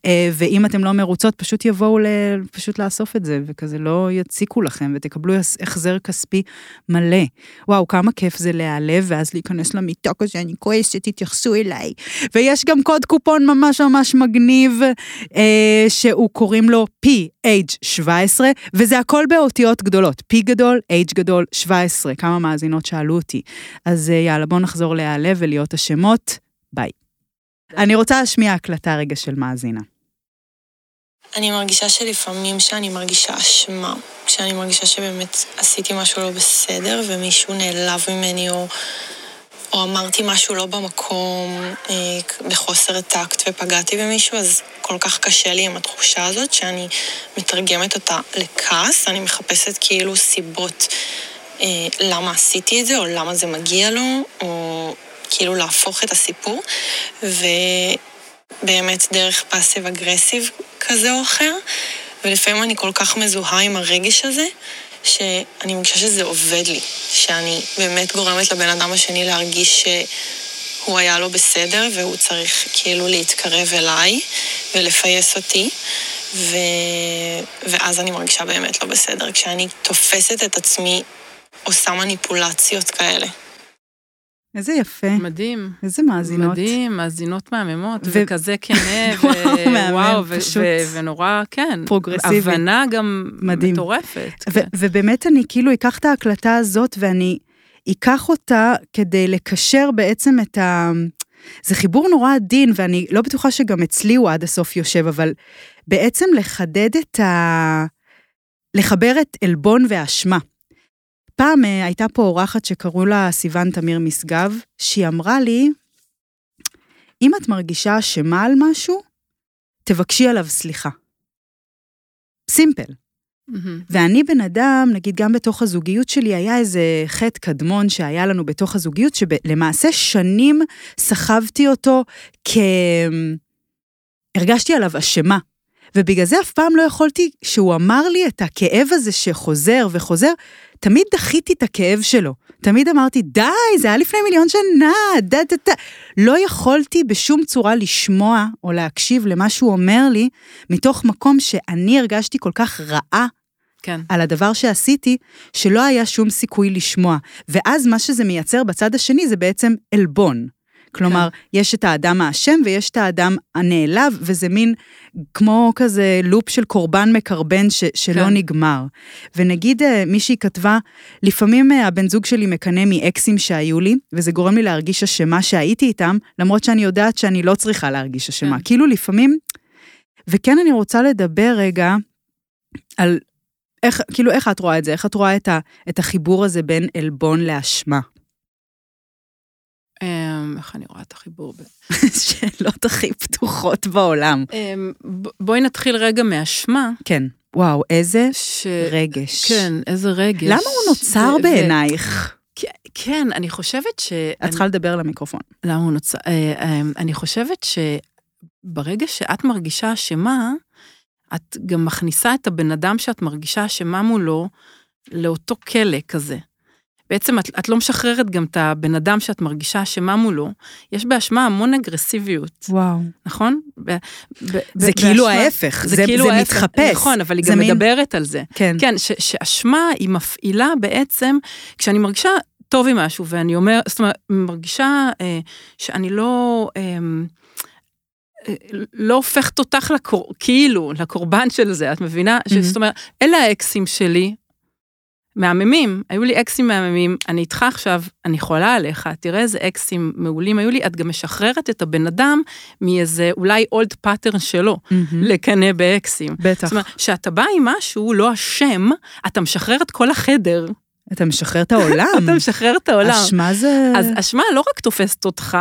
[SPEAKER 2] אה, ואם אתם לא מרוצות, פשוט יבואו. פשוט לאסוף את זה, וכזה לא יציקו לכם, ותקבלו החזר כספי מלא. וואו, כמה כיף זה להיעלב, ואז להיכנס למיטה כזה, אני כועסת, תתייחסו אליי. ויש גם קוד קופון ממש ממש מגניב, אה, שהוא קוראים לו PH17, וזה הכל באותיות גדולות. P גדול, H גדול, 17. כמה מאזינות שאלו אותי. אז אה, יאללה, בואו נחזור להיעלב ולהיות אשמות. ביי. אני רוצה להשמיע הקלטה רגע של מאזינה.
[SPEAKER 3] אני מרגישה שלפעמים שאני מרגישה אשמה, כשאני מרגישה שבאמת עשיתי משהו לא בסדר ומישהו נעלב ממני או, או אמרתי משהו לא במקום אה, בחוסר טקט ופגעתי במישהו, אז כל כך קשה לי עם התחושה הזאת שאני מתרגמת אותה לכעס, אני מחפשת כאילו סיבות אה, למה עשיתי את זה או למה זה מגיע לו, או כאילו להפוך את הסיפור, ו... באמת דרך פאסיב אגרסיב כזה או אחר, ולפעמים אני כל כך מזוהה עם הרגש הזה, שאני מרגישה שזה עובד לי, שאני באמת גורמת לבן אדם השני להרגיש שהוא היה לא בסדר והוא צריך כאילו להתקרב אליי ולפייס אותי, ו... ואז אני מרגישה באמת לא בסדר, כשאני תופסת את עצמי עושה מניפולציות כאלה.
[SPEAKER 2] איזה יפה.
[SPEAKER 1] מדהים.
[SPEAKER 2] איזה מאזינות.
[SPEAKER 1] מדהים, מאזינות מהממות,
[SPEAKER 2] ו-
[SPEAKER 1] וכזה כנה, *laughs* ו-
[SPEAKER 2] וואו, מהמם,
[SPEAKER 1] וואו, ו-
[SPEAKER 2] פשוט
[SPEAKER 1] ו- ונורא, כן.
[SPEAKER 2] פרוגרסיבי.
[SPEAKER 1] הבנה גם
[SPEAKER 2] מדהים.
[SPEAKER 1] מטורפת.
[SPEAKER 2] ו-
[SPEAKER 1] כן.
[SPEAKER 2] ובאמת אני כאילו אקח את ההקלטה הזאת ואני אקח אותה כדי לקשר בעצם את ה... זה חיבור נורא עדין, ואני לא בטוחה שגם אצלי הוא עד הסוף יושב, אבל בעצם לחדד את ה... לחבר את עלבון ואשמה. פעם אה, הייתה פה אורחת שקראו לה סיוון תמיר משגב, שהיא אמרה לי, אם את מרגישה אשמה על משהו, תבקשי עליו סליחה. סימפל.
[SPEAKER 1] מהמם.
[SPEAKER 2] ואני בן אדם, נגיד גם בתוך הזוגיות שלי, היה איזה חטא קדמון שהיה לנו בתוך הזוגיות, שלמעשה שנים סחבתי אותו כ... הרגשתי עליו אשמה. ובגלל זה אף פעם לא יכולתי, שהוא אמר לי את הכאב הזה שחוזר וחוזר, תמיד דחיתי את הכאב שלו. תמיד אמרתי, די, זה היה לפני מיליון שנה, דה דה דה. לא יכולתי בשום צורה לשמוע או להקשיב למה שהוא אומר לי, מתוך מקום שאני הרגשתי כל כך רעה
[SPEAKER 1] כן.
[SPEAKER 2] על הדבר שעשיתי, שלא היה שום סיכוי לשמוע. ואז מה שזה מייצר בצד השני זה בעצם עלבון. כלומר, כן. יש את האדם האשם ויש את האדם הנעלב, וזה מין כמו כזה לופ של קורבן מקרבן ש, שלא
[SPEAKER 1] כן.
[SPEAKER 2] נגמר. ונגיד אה, מישהי כתבה, לפעמים אה, הבן זוג שלי מקנא מאקסים שהיו לי, וזה גורם לי להרגיש אשמה שהייתי איתם, למרות שאני יודעת שאני לא צריכה להרגיש אשמה.
[SPEAKER 1] כן.
[SPEAKER 2] כאילו לפעמים, וכן אני רוצה לדבר רגע על איך, כאילו, איך את רואה את זה? איך את רואה את, ה, את החיבור הזה בין עלבון לאשמה?
[SPEAKER 1] אמ, איך אני רואה את החיבור? *laughs*
[SPEAKER 2] שאלות הכי פתוחות בעולם.
[SPEAKER 1] אמ, בואי נתחיל רגע מאשמה.
[SPEAKER 2] כן, וואו, איזה
[SPEAKER 1] ש...
[SPEAKER 2] רגש.
[SPEAKER 1] כן, איזה רגש.
[SPEAKER 2] למה הוא נוצר
[SPEAKER 1] ו-
[SPEAKER 2] בעינייך?
[SPEAKER 1] כן, כן, אני חושבת ש...
[SPEAKER 2] את צריכה לדבר למיקרופון.
[SPEAKER 1] למה הוא נוצר? אה, אה, אני חושבת שברגע שאת מרגישה אשמה, את גם מכניסה את הבן אדם שאת מרגישה אשמה מולו לאותו כלא כזה. בעצם את, את לא משחררת גם את הבן אדם שאת מרגישה אשמה מולו. יש באשמה המון אגרסיביות,
[SPEAKER 2] וואו.
[SPEAKER 1] נכון? ב, ב,
[SPEAKER 2] זה כאילו
[SPEAKER 1] באשמה-
[SPEAKER 2] ההפך,
[SPEAKER 1] זה
[SPEAKER 2] זה,
[SPEAKER 1] כאילו
[SPEAKER 2] זה
[SPEAKER 1] ההפך,
[SPEAKER 2] מתחפש.
[SPEAKER 1] נכון, אבל היא גם
[SPEAKER 2] מין-
[SPEAKER 1] מדברת על זה.
[SPEAKER 2] כן.
[SPEAKER 1] כן, ש, שאשמה היא מפעילה בעצם, כשאני מרגישה טוב עם משהו, ואני אומר, זאת אומרת, מרגישה אה, שאני לא, אה, לא הופכת אותך לקור, כאילו, לקורבן של זה, את מבינה?
[SPEAKER 2] מהמם.
[SPEAKER 1] זאת אומרת, אלה האקסים שלי, מהממים, היו לי אקסים מהממים, אני איתך עכשיו, אני חולה עליך, תראה איזה אקסים מעולים היו לי, את גם משחררת את הבן אדם מאיזה אולי old pattern שלו,
[SPEAKER 2] מהמם.
[SPEAKER 1] לקנא באקסים.
[SPEAKER 2] בטח.
[SPEAKER 1] זאת אומרת, כשאתה בא עם משהו לא אשם, אתה משחרר את כל החדר,
[SPEAKER 2] אתה משחרר את העולם. *laughs*
[SPEAKER 1] אתה משחרר את העולם.
[SPEAKER 2] אשמה זה...
[SPEAKER 1] אז אשמה לא רק תופסת אותך,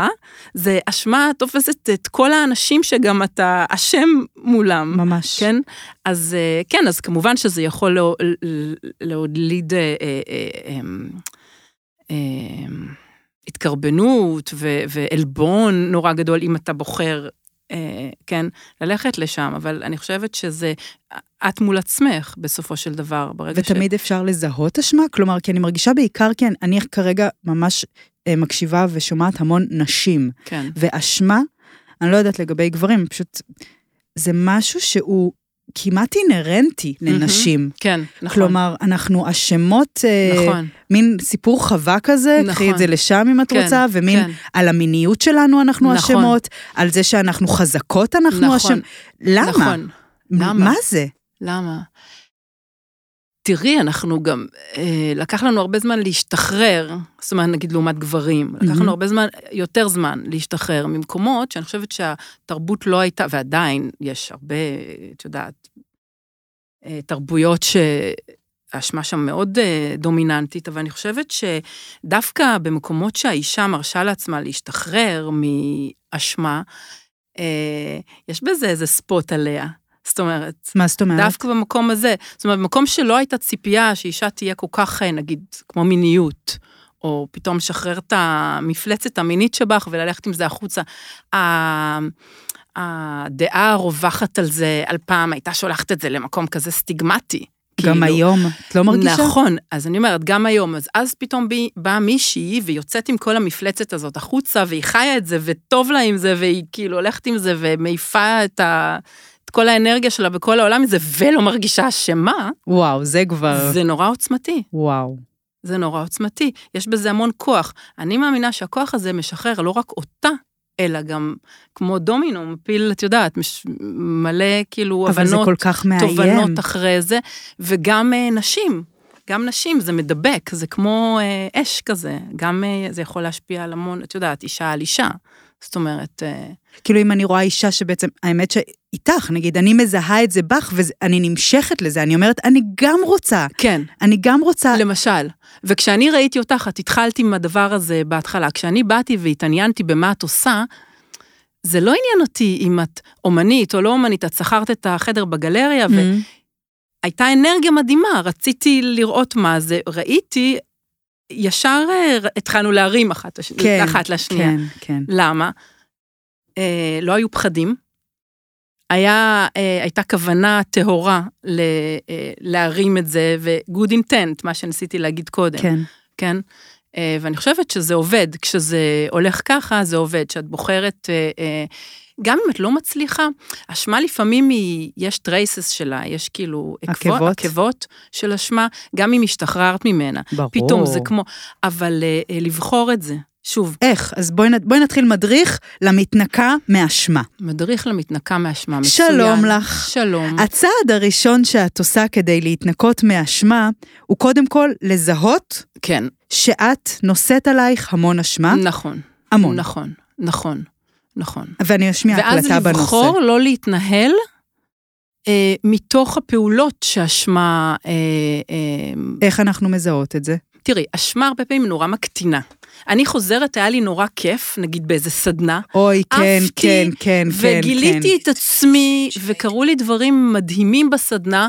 [SPEAKER 1] זה אשמה תופסת את כל האנשים שגם אתה אשם מולם.
[SPEAKER 2] ממש.
[SPEAKER 1] כן? אז אה, כן, אז כמובן שזה יכול לא- להוליד אה, אה, אה, אמ, אמ, התקרבנות ועלבון נורא גדול אם אתה בוחר, כן, ללכת לשם, אבל אני חושבת שזה את מול עצמך בסופו של דבר, ברגע ש...
[SPEAKER 2] ותמיד אפשר לזהות אשמה? כלומר, כי אני מרגישה בעיקר, כן, אני כרגע ממש אה, מקשיבה ושומעת המון נשים.
[SPEAKER 1] כן,
[SPEAKER 2] ואשמה, אני לא יודעת לגבי גברים, פשוט זה משהו שהוא כמעט אינהרנטי לנשים.
[SPEAKER 1] כן, נכון.
[SPEAKER 2] כלומר, אנחנו אשמות, אה,
[SPEAKER 1] נכון,
[SPEAKER 2] מין סיפור חווה כזה,
[SPEAKER 1] נכון.
[SPEAKER 2] קחי את זה לשם אם את
[SPEAKER 1] כן,
[SPEAKER 2] רוצה, ומין
[SPEAKER 1] כן.
[SPEAKER 2] על המיניות שלנו אנחנו
[SPEAKER 1] נכון.
[SPEAKER 2] אשמות, על זה שאנחנו חזקות אנחנו
[SPEAKER 1] נכון,
[SPEAKER 2] אשמות. למה?
[SPEAKER 1] נכון. למה?
[SPEAKER 2] מה זה?
[SPEAKER 1] למה? תראי, אנחנו גם, אה, לקח לנו הרבה זמן להשתחרר, זאת אומרת, נגיד לעומת גברים, לקח. לנו הרבה זמן, יותר זמן להשתחרר ממקומות שאני חושבת שהתרבות לא הייתה, ועדיין יש הרבה, את יודעת, אה, תרבויות שהאשמה שם מאוד אה, דומיננטית, אבל אני חושבת שדווקא במקומות שהאישה מרשה לעצמה להשתחרר מאשמה, אה, יש בזה איזה ספוט עליה. זאת אומרת,
[SPEAKER 2] מה זאת אומרת?
[SPEAKER 1] דווקא במקום הזה. זאת אומרת, במקום שלא הייתה ציפייה שאישה תהיה כל כך, אה, נגיד, כמו מיניות, או פתאום לשחרר את המפלצת המינית שבך וללכת עם זה החוצה. הדעה הרווחת על זה על פעם הייתה שולחת את זה למקום כזה סטיגמטי.
[SPEAKER 2] גם
[SPEAKER 1] כאילו.
[SPEAKER 2] היום, את לא מרגישה?
[SPEAKER 1] נכון, אז אני אומרת, גם היום, אז אז פתאום בי, באה מישהי ויוצאת עם כל המפלצת הזאת החוצה, והיא חיה את זה, וטוב לה עם זה, והיא כאילו הולכת עם זה, ומעיפה את, ה, את כל האנרגיה שלה בכל העולם מזה, ולא מרגישה אשמה,
[SPEAKER 2] וואו, זה כבר...
[SPEAKER 1] זה נורא עוצמתי.
[SPEAKER 2] וואו.
[SPEAKER 1] זה נורא עוצמתי. יש בזה המון כוח. אני מאמינה שהכוח הזה משחרר לא רק אותה, אלא גם כמו דומינו, מפיל, את יודעת, מש, מלא כאילו
[SPEAKER 2] אבל זה
[SPEAKER 1] הבנות
[SPEAKER 2] כל כך מאיים.
[SPEAKER 1] תובנות אחרי זה, וגם אה, נשים. גם נשים, זה מדבק, זה כמו אה, אש כזה, גם אה, זה יכול להשפיע על המון, את יודעת, אישה על אישה. זאת אומרת, אה,
[SPEAKER 2] כאילו אם אני רואה אישה שבעצם, האמת שאיתך, נגיד, אני מזהה את זה בך ואני נמשכת לזה, אני אומרת, אני גם רוצה,
[SPEAKER 1] כן,
[SPEAKER 2] אני גם רוצה,
[SPEAKER 1] למשל, וכשאני ראיתי אותך, את התחלת עם הדבר הזה בהתחלה. כשאני באתי והתעניינתי במה את עושה, זה לא עניין אותי אם את אומנית או לא אומנית, את שכרת את החדר בגלריה,
[SPEAKER 2] Mm.
[SPEAKER 1] והייתה אנרגיה מדהימה, רציתי לראות מה זה, ראיתי, ישר אה, התחלנו להרים אחת.
[SPEAKER 2] כן,
[SPEAKER 1] אחת לשנייה.
[SPEAKER 2] כן, כן.
[SPEAKER 1] למה? אה, לא היו פחדים. היה, אה, הייתה כוונה טהורה ל, אה, להרים את זה, ו-good intent, מה שניסיתי להגיד קודם,
[SPEAKER 2] כן.
[SPEAKER 1] כן? אה, ואני חושבת שזה עובד, כשזה הולך ככה, זה עובד, שאת בוחרת, אה, אה, גם אם את לא מצליחה, אשמה לפעמים היא, יש traces שלה, יש כאילו עקבות,
[SPEAKER 2] עקבות.
[SPEAKER 1] של אשמה, גם אם השתחררת ממנה.
[SPEAKER 2] ברור.
[SPEAKER 1] פתאום זה כמו, אבל אה, אה, לבחור את זה, שוב,
[SPEAKER 2] איך? אז בואי, בואי נתחיל מדריך למתנקה מאשמה.
[SPEAKER 1] מדריך למתנקה מאשמה, מצוין.
[SPEAKER 2] שלום לך.
[SPEAKER 1] שלום.
[SPEAKER 2] הצעד הראשון שאת עושה כדי להתנקות מאשמה, הוא קודם כל לזהות
[SPEAKER 1] כן,
[SPEAKER 2] שאת נושאת עלייך המון אשמה,
[SPEAKER 1] נכון.
[SPEAKER 2] המון.
[SPEAKER 1] נכון, נכון, נכון.
[SPEAKER 2] ואני אשמיע
[SPEAKER 1] ואז
[SPEAKER 2] הקלטה בנושא.
[SPEAKER 1] לבחור לא להתנהל אה, מתוך הפעולות שאשמה... אה, אה,
[SPEAKER 2] איך אנחנו מזהות את זה?
[SPEAKER 1] תראי, אשמה הרבה פעמים נורא מקטינה. אני חוזרת, היה לי נורא כיף, נגיד באיזה סדנה,
[SPEAKER 2] אוי, כן,
[SPEAKER 1] עפתי,
[SPEAKER 2] כן, כן, כן,
[SPEAKER 1] וגיליתי את עצמי, וקרו לי דברים מדהימים בסדנה,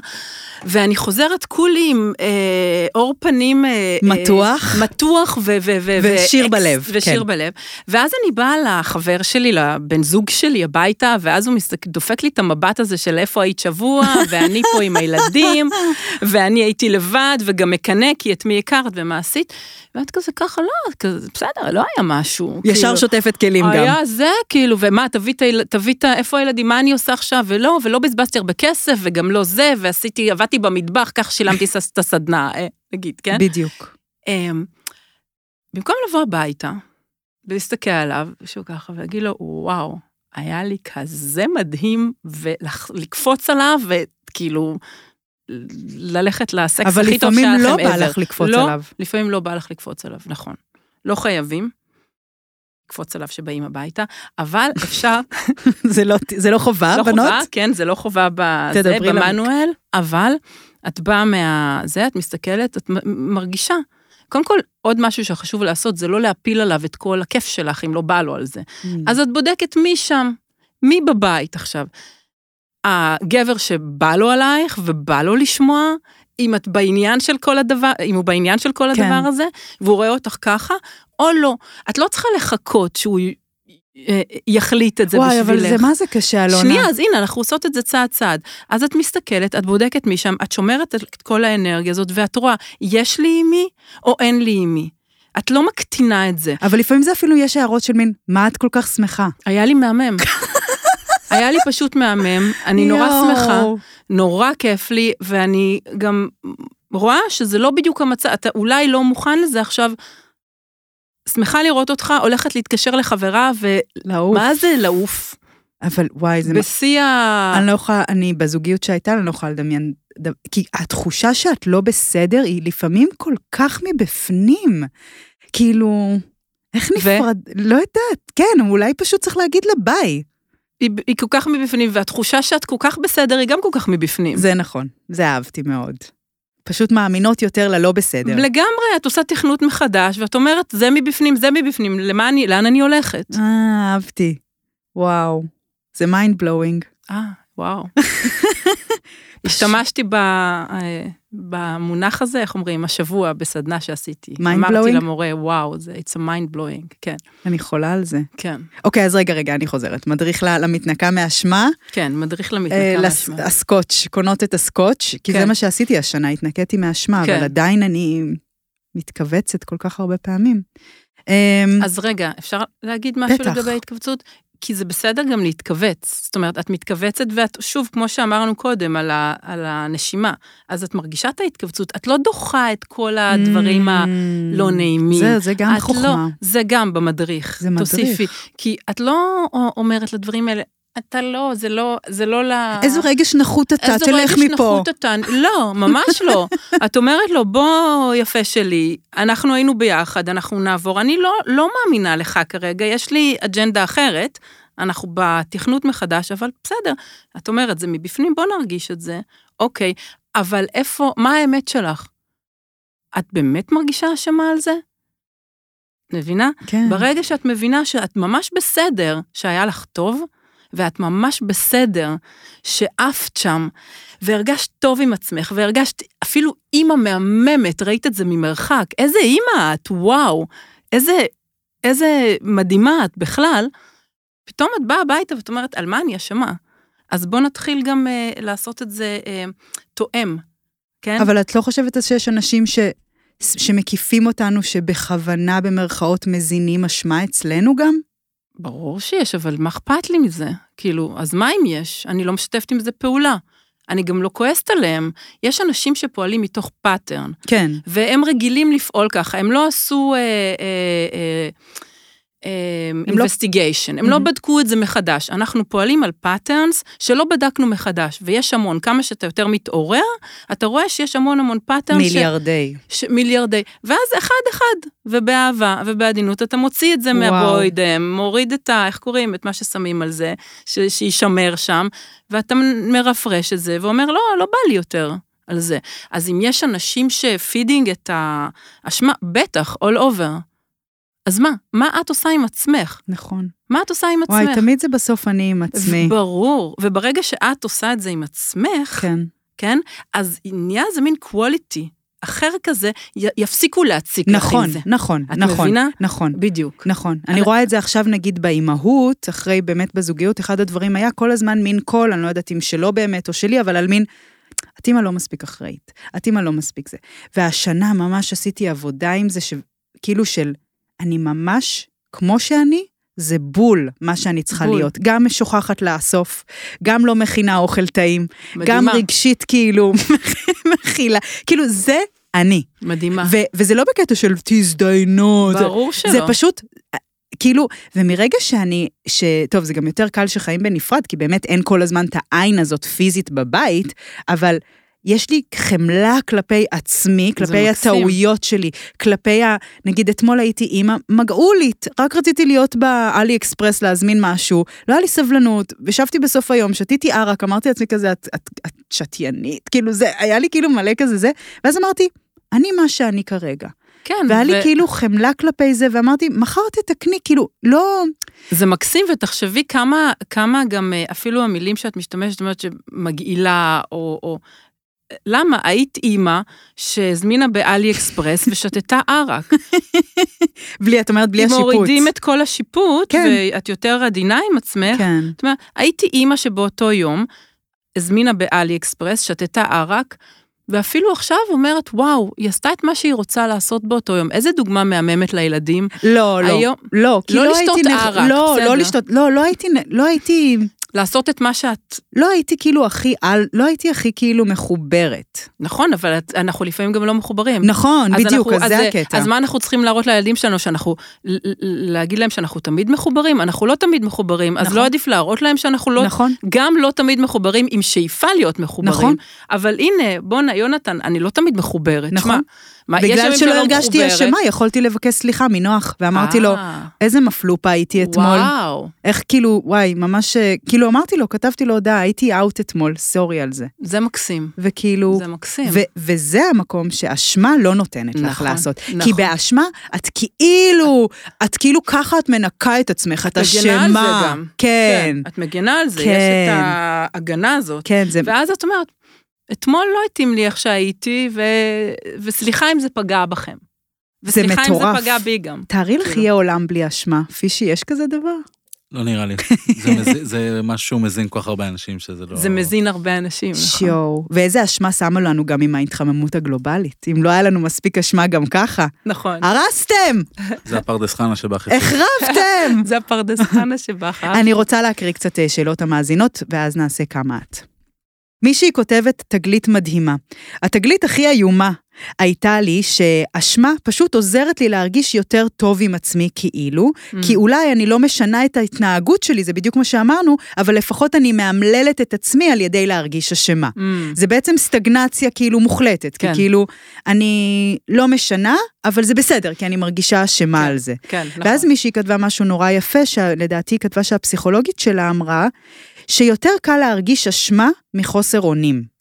[SPEAKER 1] ואני חוזרת כולי עם אה, עור פנים... אה,
[SPEAKER 2] מתוח.
[SPEAKER 1] אה, מתוח ו... ו, ו
[SPEAKER 2] ושיר
[SPEAKER 1] ואקס-
[SPEAKER 2] בלב,
[SPEAKER 1] ושיר
[SPEAKER 2] כן.
[SPEAKER 1] בלב. ואז אני באה לחבר שלי, לבן זוג שלי, הביתה, ואז הוא מסתכל, דופק לי את המבט הזה של איפה היית שבוע, ואני פה עם הילדים, *laughs* ואני הייתי לבד, וגם מקנא, כי את מי הכרת ומה עשית. ואת כזה ככה, לא, כזה, בסדר, לא היה משהו.
[SPEAKER 2] ישר
[SPEAKER 1] כאילו,
[SPEAKER 2] שוטפת כלים גם.
[SPEAKER 1] היה זה, כאילו, ומה, תביא את ה... איפה הילדים, מה אני עושה עכשיו, ולא, ולא בזבזתי הרבה כסף, וגם לא זה, ועשיתי, עבדתי במטבח, כך שילמתי את הסדנה, אה, נגיד, כן?
[SPEAKER 2] בדיוק.
[SPEAKER 1] אמ, במקום לבוא הביתה, ולהסתכל עליו, שהוא ככה, ולהגיד לו, וואו, היה לי כזה מדהים, ולקפוץ עליו, וכאילו, ללכת לסקס
[SPEAKER 2] אבל
[SPEAKER 1] הכי טוב
[SPEAKER 2] לפעמים
[SPEAKER 1] שהיה לכם
[SPEAKER 2] לא בא
[SPEAKER 1] ever.
[SPEAKER 2] לך לקפוץ
[SPEAKER 1] לא,
[SPEAKER 2] עליו.
[SPEAKER 1] לפעמים לא בא לך לקפוץ עליו, נכון. לא חייבים לקפוץ עליו שבאים הביתה, אבל אפשר, *laughs*
[SPEAKER 2] זה לא- זה לא חובה,
[SPEAKER 1] לא
[SPEAKER 2] בנות?
[SPEAKER 1] חובה, כן, זה לא חובה בזה, במנואל, אבל את באה מה... זה, את מסתכלת, את מרגישה. קודם כל, עוד משהו שחשוב לעשות, זה לא להפיל עליו את כל הכיף שלך, אם לא בא לו על זה.
[SPEAKER 2] Mm.
[SPEAKER 1] אז את בודקת מי שם, מי בבית עכשיו. הגבר שבא לו עלייך ובא לו לשמוע, אם את בעניין של כל הדבר, אם הוא בעניין של כל
[SPEAKER 2] כן.
[SPEAKER 1] הדבר הזה, והוא רואה אותך ככה, או לא. את לא צריכה לחכות שהוא אה, יחליט את זה
[SPEAKER 2] וואי,
[SPEAKER 1] בשבילך.
[SPEAKER 2] אבל זה מה זה קשה, אלונה.
[SPEAKER 1] שנייה, אז הנה, אנחנו עושות את זה צעד צעד. אז את מסתכלת, את בודקת משם, את שומרת את כל האנרגיה הזאת, ואת רואה, יש לי עם מי או אין לי עם מי. את לא מקטינה את זה.
[SPEAKER 2] אבל לפעמים זה אפילו יש הערות של מין, מה את כל כך שמחה?
[SPEAKER 1] היה לי מהמם. *laughs* היה לי פשוט מהמם, אני נורא. שמחה, נורא כיף לי, ואני גם רואה שזה לא בדיוק המצב, אתה אולי לא מוכן לזה עכשיו. שמחה לראות אותך, הולכת להתקשר לחברה,
[SPEAKER 2] לעוף.
[SPEAKER 1] ומה זה לעוף?
[SPEAKER 2] אבל וואי, זה...
[SPEAKER 1] בשיא ה...
[SPEAKER 2] אני לא יכולה, אני בזוגיות שהייתה, אני לא יכולה לדמיין. כי התחושה שאת לא בסדר היא לפעמים כל כך מבפנים. כאילו, איך
[SPEAKER 1] ו?
[SPEAKER 2] נפרד? לא יודעת. כן, אולי פשוט צריך להגיד לה ביי.
[SPEAKER 1] היא, היא כל כך מבפנים, והתחושה שאת כל כך בסדר, היא גם כל כך מבפנים.
[SPEAKER 2] זה נכון, זה אהבתי מאוד. פשוט מאמינות יותר ללא בסדר.
[SPEAKER 1] לגמרי, את עושה תכנות מחדש, ואת אומרת, זה מבפנים, זה מבפנים, למה אני, לאן אני הולכת?
[SPEAKER 2] אה, אהבתי. וואו. זה mind blowing.
[SPEAKER 1] אה, וואו. *laughs* השתמשתי ב, אה, במונח הזה, איך אומרים, השבוע בסדנה שעשיתי.
[SPEAKER 2] Mind
[SPEAKER 1] אמרתי
[SPEAKER 2] blowing?
[SPEAKER 1] למורה, וואו, זה it's a mind blowing, כן,
[SPEAKER 2] אני חולה על זה.
[SPEAKER 1] כן,
[SPEAKER 2] אוקיי, אז רגע, רגע, אני חוזרת. מדריך למתנקה מאשמה,
[SPEAKER 1] כן, מדריך
[SPEAKER 2] אה,
[SPEAKER 1] למתנקה
[SPEAKER 2] לס-
[SPEAKER 1] מהשמע.
[SPEAKER 2] הסקוץ', קונות את הסקוץ', כי זה
[SPEAKER 1] כן.
[SPEAKER 2] מה שעשיתי השנה, התנקיתי מאשמה,
[SPEAKER 1] כן.
[SPEAKER 2] אבל עדיין אני מתכווצת כל כך הרבה פעמים. אמ,
[SPEAKER 1] אז רגע, אפשר להגיד משהו
[SPEAKER 2] בטח.
[SPEAKER 1] לגבי התכווצות? כי זה בסדר גם להתכווץ. זאת אומרת, את מתכווצת ואת, שוב, כמו שאמרנו קודם, על, ה, על הנשימה, אז את מרגישה את ההתכווצות, את לא דוחה את כל הדברים הלא נעימים.
[SPEAKER 2] זה, זה גם
[SPEAKER 1] את
[SPEAKER 2] חוכמה.
[SPEAKER 1] לא, זה גם במדריך.
[SPEAKER 2] זה מדריך.
[SPEAKER 1] תוסיפי. כי את לא אומרת לדברים האלה, אתה לא, זה לא, זה לא ל...
[SPEAKER 2] איזה רגש נחות אתה,
[SPEAKER 1] איזה
[SPEAKER 2] תלך
[SPEAKER 1] רגש
[SPEAKER 2] מפה.
[SPEAKER 1] נחות אתה, לא, ממש לא. *laughs* את אומרת לו, בוא, יפה שלי, אנחנו היינו ביחד, אנחנו נעבור. אני לא, לא מאמינה לך כרגע, יש לי אג'נדה אחרת, אנחנו בתכנות מחדש, אבל בסדר. את אומרת, זה מבפנים, בוא נרגיש את זה. אוקיי, אבל איפה, מה האמת שלך? את באמת מרגישה אשמה על זה? מבינה?
[SPEAKER 2] כן.
[SPEAKER 1] ברגע שאת מבינה שאת ממש בסדר שהיה לך טוב, ואת ממש בסדר שעפת שם, והרגשת טוב עם עצמך, והרגשת אפילו אימא מהממת, ראית את זה ממרחק, איזה אימא את, וואו, איזה, איזה מדהימה את בכלל, פתאום את באה הביתה ואת אומרת, על מה אני אשמה? אז בוא נתחיל גם אה, לעשות את זה אה, תואם, כן?
[SPEAKER 2] אבל את לא חושבת שיש אנשים ש... שמקיפים אותנו, שבכוונה במרכאות מזינים אשמה אצלנו גם?
[SPEAKER 1] ברור שיש, אבל מה אכפת לי מזה? כאילו, אז מה אם יש? אני לא משתפת עם זה פעולה. אני גם לא כועסת עליהם. יש אנשים שפועלים מתוך pattern,
[SPEAKER 2] כן.
[SPEAKER 1] והם רגילים לפעול ככה, הם לא עשו
[SPEAKER 2] הם לא-
[SPEAKER 1] investigation, הם לא. בדקו את זה מחדש. אנחנו פועלים על patterns שלא בדקנו מחדש, ויש המון. כמה שאתה יותר מתעורר, אתה רואה שיש המון המון patterns.
[SPEAKER 2] מיליארדי.
[SPEAKER 1] ש... מיליארדי, ואז אחד-אחד, ובאהבה ובעדינות, אתה מוציא את זה. מהבוידם, מוריד את ה... איך קוראים? את מה ששמים על זה, ש... שישמר שם, ואתה מרפרש את זה, ואומר, לא, לא בא לי יותר על זה. אז אם יש אנשים ש feeding את האשמה, בטח, all over. אז מה? מה את עושה עם עצמך?
[SPEAKER 2] נכון.
[SPEAKER 1] מה את עושה עם עצמך?
[SPEAKER 2] וואי, תמיד זה בסוף אני עם עצמי.
[SPEAKER 1] ברור, וברגע שאת עושה את זה עם עצמך,
[SPEAKER 2] כן.
[SPEAKER 1] כן? אז נהיה איזה מין quality אחר כזה, יפסיקו להציק לך
[SPEAKER 2] נכון,
[SPEAKER 1] עם זה.
[SPEAKER 2] נכון,
[SPEAKER 1] את
[SPEAKER 2] נכון.
[SPEAKER 1] מבינה?
[SPEAKER 2] נכון.
[SPEAKER 1] בדיוק.
[SPEAKER 2] נכון. אני
[SPEAKER 1] אבל-
[SPEAKER 2] רואה את זה עכשיו נגיד באימהות, אחרי באמת בזוגיות, אחד הדברים היה כל הזמן מין קול, אני לא יודעת אם שלו באמת או שלי, אבל על מין, את אימא לא מספיק אחראית, את אימא לא מספיק זה. והשנה ממש עשיתי עבודה עם זה, כאילו של, אני ממש, כמו שאני, זה בול מה שאני צריכה
[SPEAKER 1] בול.
[SPEAKER 2] להיות. גם משוכחת לאסוף, גם לא מכינה אוכל טעים, גם
[SPEAKER 1] מדהימה.
[SPEAKER 2] רגשית כאילו *laughs* מכילה. כאילו, זה אני.
[SPEAKER 1] מדהימה.
[SPEAKER 2] ו- וזה לא בקטע של תזדיינו, זה-
[SPEAKER 1] ברור שלא.
[SPEAKER 2] זה פשוט, כאילו, ומרגע שאני, ש... טוב, זה גם יותר קל שחיים בנפרד, כי באמת אין כל הזמן את העין הזאת פיזית בבית, אבל יש לי חמלה כלפי עצמי, כלפי. הטעויות שלי, כלפי ה... נגיד, אתמול הייתי אימא מגעולית, רק רציתי להיות באלי אקספרס להזמין משהו, לא היה לי סבלנות, ישבתי בסוף היום, שתיתי ערק, אמרתי לעצמי כזה, את, את, את שתיינית, כאילו זה, היה לי כאילו מלא כזה זה, ואז אמרתי, אני מה שאני כרגע.
[SPEAKER 1] כן,
[SPEAKER 2] והיה לי
[SPEAKER 1] ו-
[SPEAKER 2] כאילו חמלה כלפי זה, ואמרתי, מחר תתקני, כאילו, לא...
[SPEAKER 1] זה מקסים, ותחשבי כמה, כמה גם אה, אפילו המילים שאת משתמשת, זאת אומרת שמגעילה, או... או למה? היית אימא שהזמינה באלי אקספרס *laughs* ושתתה ערק. *laughs*
[SPEAKER 2] בלי, את אומרת, בלי
[SPEAKER 1] אם
[SPEAKER 2] השיפוט.
[SPEAKER 1] מורידים את כל השיפוט,
[SPEAKER 2] כן.
[SPEAKER 1] ואת יותר עדינה עם עצמך,
[SPEAKER 2] כן.
[SPEAKER 1] זאת אומרת, הייתי אימא שבאותו יום הזמינה באלי אקספרס, שתתה ערק, ואפילו עכשיו אומרת, וואו, היא עשתה את מה שהיא רוצה לעשות באותו יום. איזה דוגמה מהממת לילדים.
[SPEAKER 2] לא, לא.
[SPEAKER 1] היום-
[SPEAKER 2] לא, כי
[SPEAKER 1] לא
[SPEAKER 2] לא
[SPEAKER 1] לשתות
[SPEAKER 2] הייתי... נ-
[SPEAKER 1] ערק,
[SPEAKER 2] לא,
[SPEAKER 1] בסדר.
[SPEAKER 2] לא לשתות, לא, לא הייתי, לא הייתי,
[SPEAKER 1] לעשות את מה שאת...
[SPEAKER 2] לא הייתי כאילו הכי על, לא הייתי הכי כאילו מחוברת.
[SPEAKER 1] נכון, אבל את- אנחנו לפעמים גם לא מחוברים.
[SPEAKER 2] נכון,
[SPEAKER 1] אז
[SPEAKER 2] בדיוק,
[SPEAKER 1] אנחנו-
[SPEAKER 2] אז זה הקטע.
[SPEAKER 1] אז מה אנחנו צריכים להראות לילדים שלנו, שאנחנו, להגיד להם שאנחנו תמיד מחוברים? אנחנו לא תמיד מחוברים, אז
[SPEAKER 2] נכון.
[SPEAKER 1] לא עדיף להראות להם שאנחנו לא,
[SPEAKER 2] נכון.
[SPEAKER 1] גם לא תמיד מחוברים עם שאיפה להיות מחוברים.
[SPEAKER 2] נכון.
[SPEAKER 1] אבל הנה, בואנה, יונתן, אני לא תמיד מחוברת.
[SPEAKER 2] נכון.
[SPEAKER 1] שמע, מה,
[SPEAKER 2] בגלל שלא הרגשתי. אשמה, יכולתי לבקש סליחה מנוח, ואמרתי לו,
[SPEAKER 1] אה,
[SPEAKER 2] איזה מפלופה הייתי אתמול.
[SPEAKER 1] וואו,
[SPEAKER 2] איך כאילו, וואי, ממש, אה, כאילו אמרתי לו, כתבתי לו הודעה, הייתי אאוט אתמול, סורי על זה.
[SPEAKER 1] זה מקסים.
[SPEAKER 2] וכאילו,
[SPEAKER 1] זה מקסים.
[SPEAKER 2] ו- וזה המקום שאשמה לא נותנת לך
[SPEAKER 1] נכון,
[SPEAKER 2] לעשות.
[SPEAKER 1] נכון.
[SPEAKER 2] כי באשמה, את כאילו, את כאילו ככה את מנקה את עצמך, את
[SPEAKER 1] מגנה על זה
[SPEAKER 2] אשמה.
[SPEAKER 1] גם.
[SPEAKER 2] כן,
[SPEAKER 1] את מגנה על זה,
[SPEAKER 2] כן.
[SPEAKER 1] יש את ההגנה הזאת.
[SPEAKER 2] כן, זה...
[SPEAKER 1] ואז את אומרת, אתמול לא התאים לי איך שהייתי, ו... וסליחה אם זה פגע בכם.
[SPEAKER 2] זה
[SPEAKER 1] וסליחה אם
[SPEAKER 2] מטורף.
[SPEAKER 1] זה פגע בי גם.
[SPEAKER 2] תארי לך
[SPEAKER 1] כאילו.
[SPEAKER 2] יהיה עולם בלי אשמה. פישי, יש כזה דבר?
[SPEAKER 4] לא נראה לי. *laughs* זה מזין- זה משהו מזין כל כך הרבה אנשים שזה לא...
[SPEAKER 1] זה מזין הרבה אנשים, נכון?
[SPEAKER 2] שיואו. ואיזה אשמה שמה לנו גם עם ההתחממות הגלובלית. אם לא היה לנו מספיק אשמה גם ככה.
[SPEAKER 1] נכון.
[SPEAKER 2] הרסתם!
[SPEAKER 4] זה הפרדס חנה שבא חיפה.
[SPEAKER 2] החרבתם! *laughs*
[SPEAKER 1] זה הפרדס חנה שבחר.
[SPEAKER 2] אני רוצה להקריא קצת אה, שאלות המאזינות, ואז נעשה כמה את. מישהי כותבת תגלית מדהימה. התגלית הכי איומה. הייתה לי שאשמה פשוט עוזרת לי להרגיש יותר טוב עם עצמי כאילו,
[SPEAKER 1] Mm.
[SPEAKER 2] כי אולי אני לא משנה את ההתנהגות שלי, זה בדיוק מה שאמרנו, אבל לפחות אני מאמללת את עצמי על ידי להרגיש אשמה.
[SPEAKER 1] Mm.
[SPEAKER 2] זה בעצם סטגנציה כאילו מוחלטת,
[SPEAKER 1] כן.
[SPEAKER 2] כי כאילו, אני לא משנה, אבל זה בסדר, כי אני מרגישה אשמה
[SPEAKER 1] כן.
[SPEAKER 2] על זה.
[SPEAKER 1] כן, נכון.
[SPEAKER 2] ואז מישהי כתבה משהו נורא יפה, שלדעתי היא כתבה שהפסיכולוגית שלה אמרה, שיותר קל להרגיש אשמה מחוסר אונים.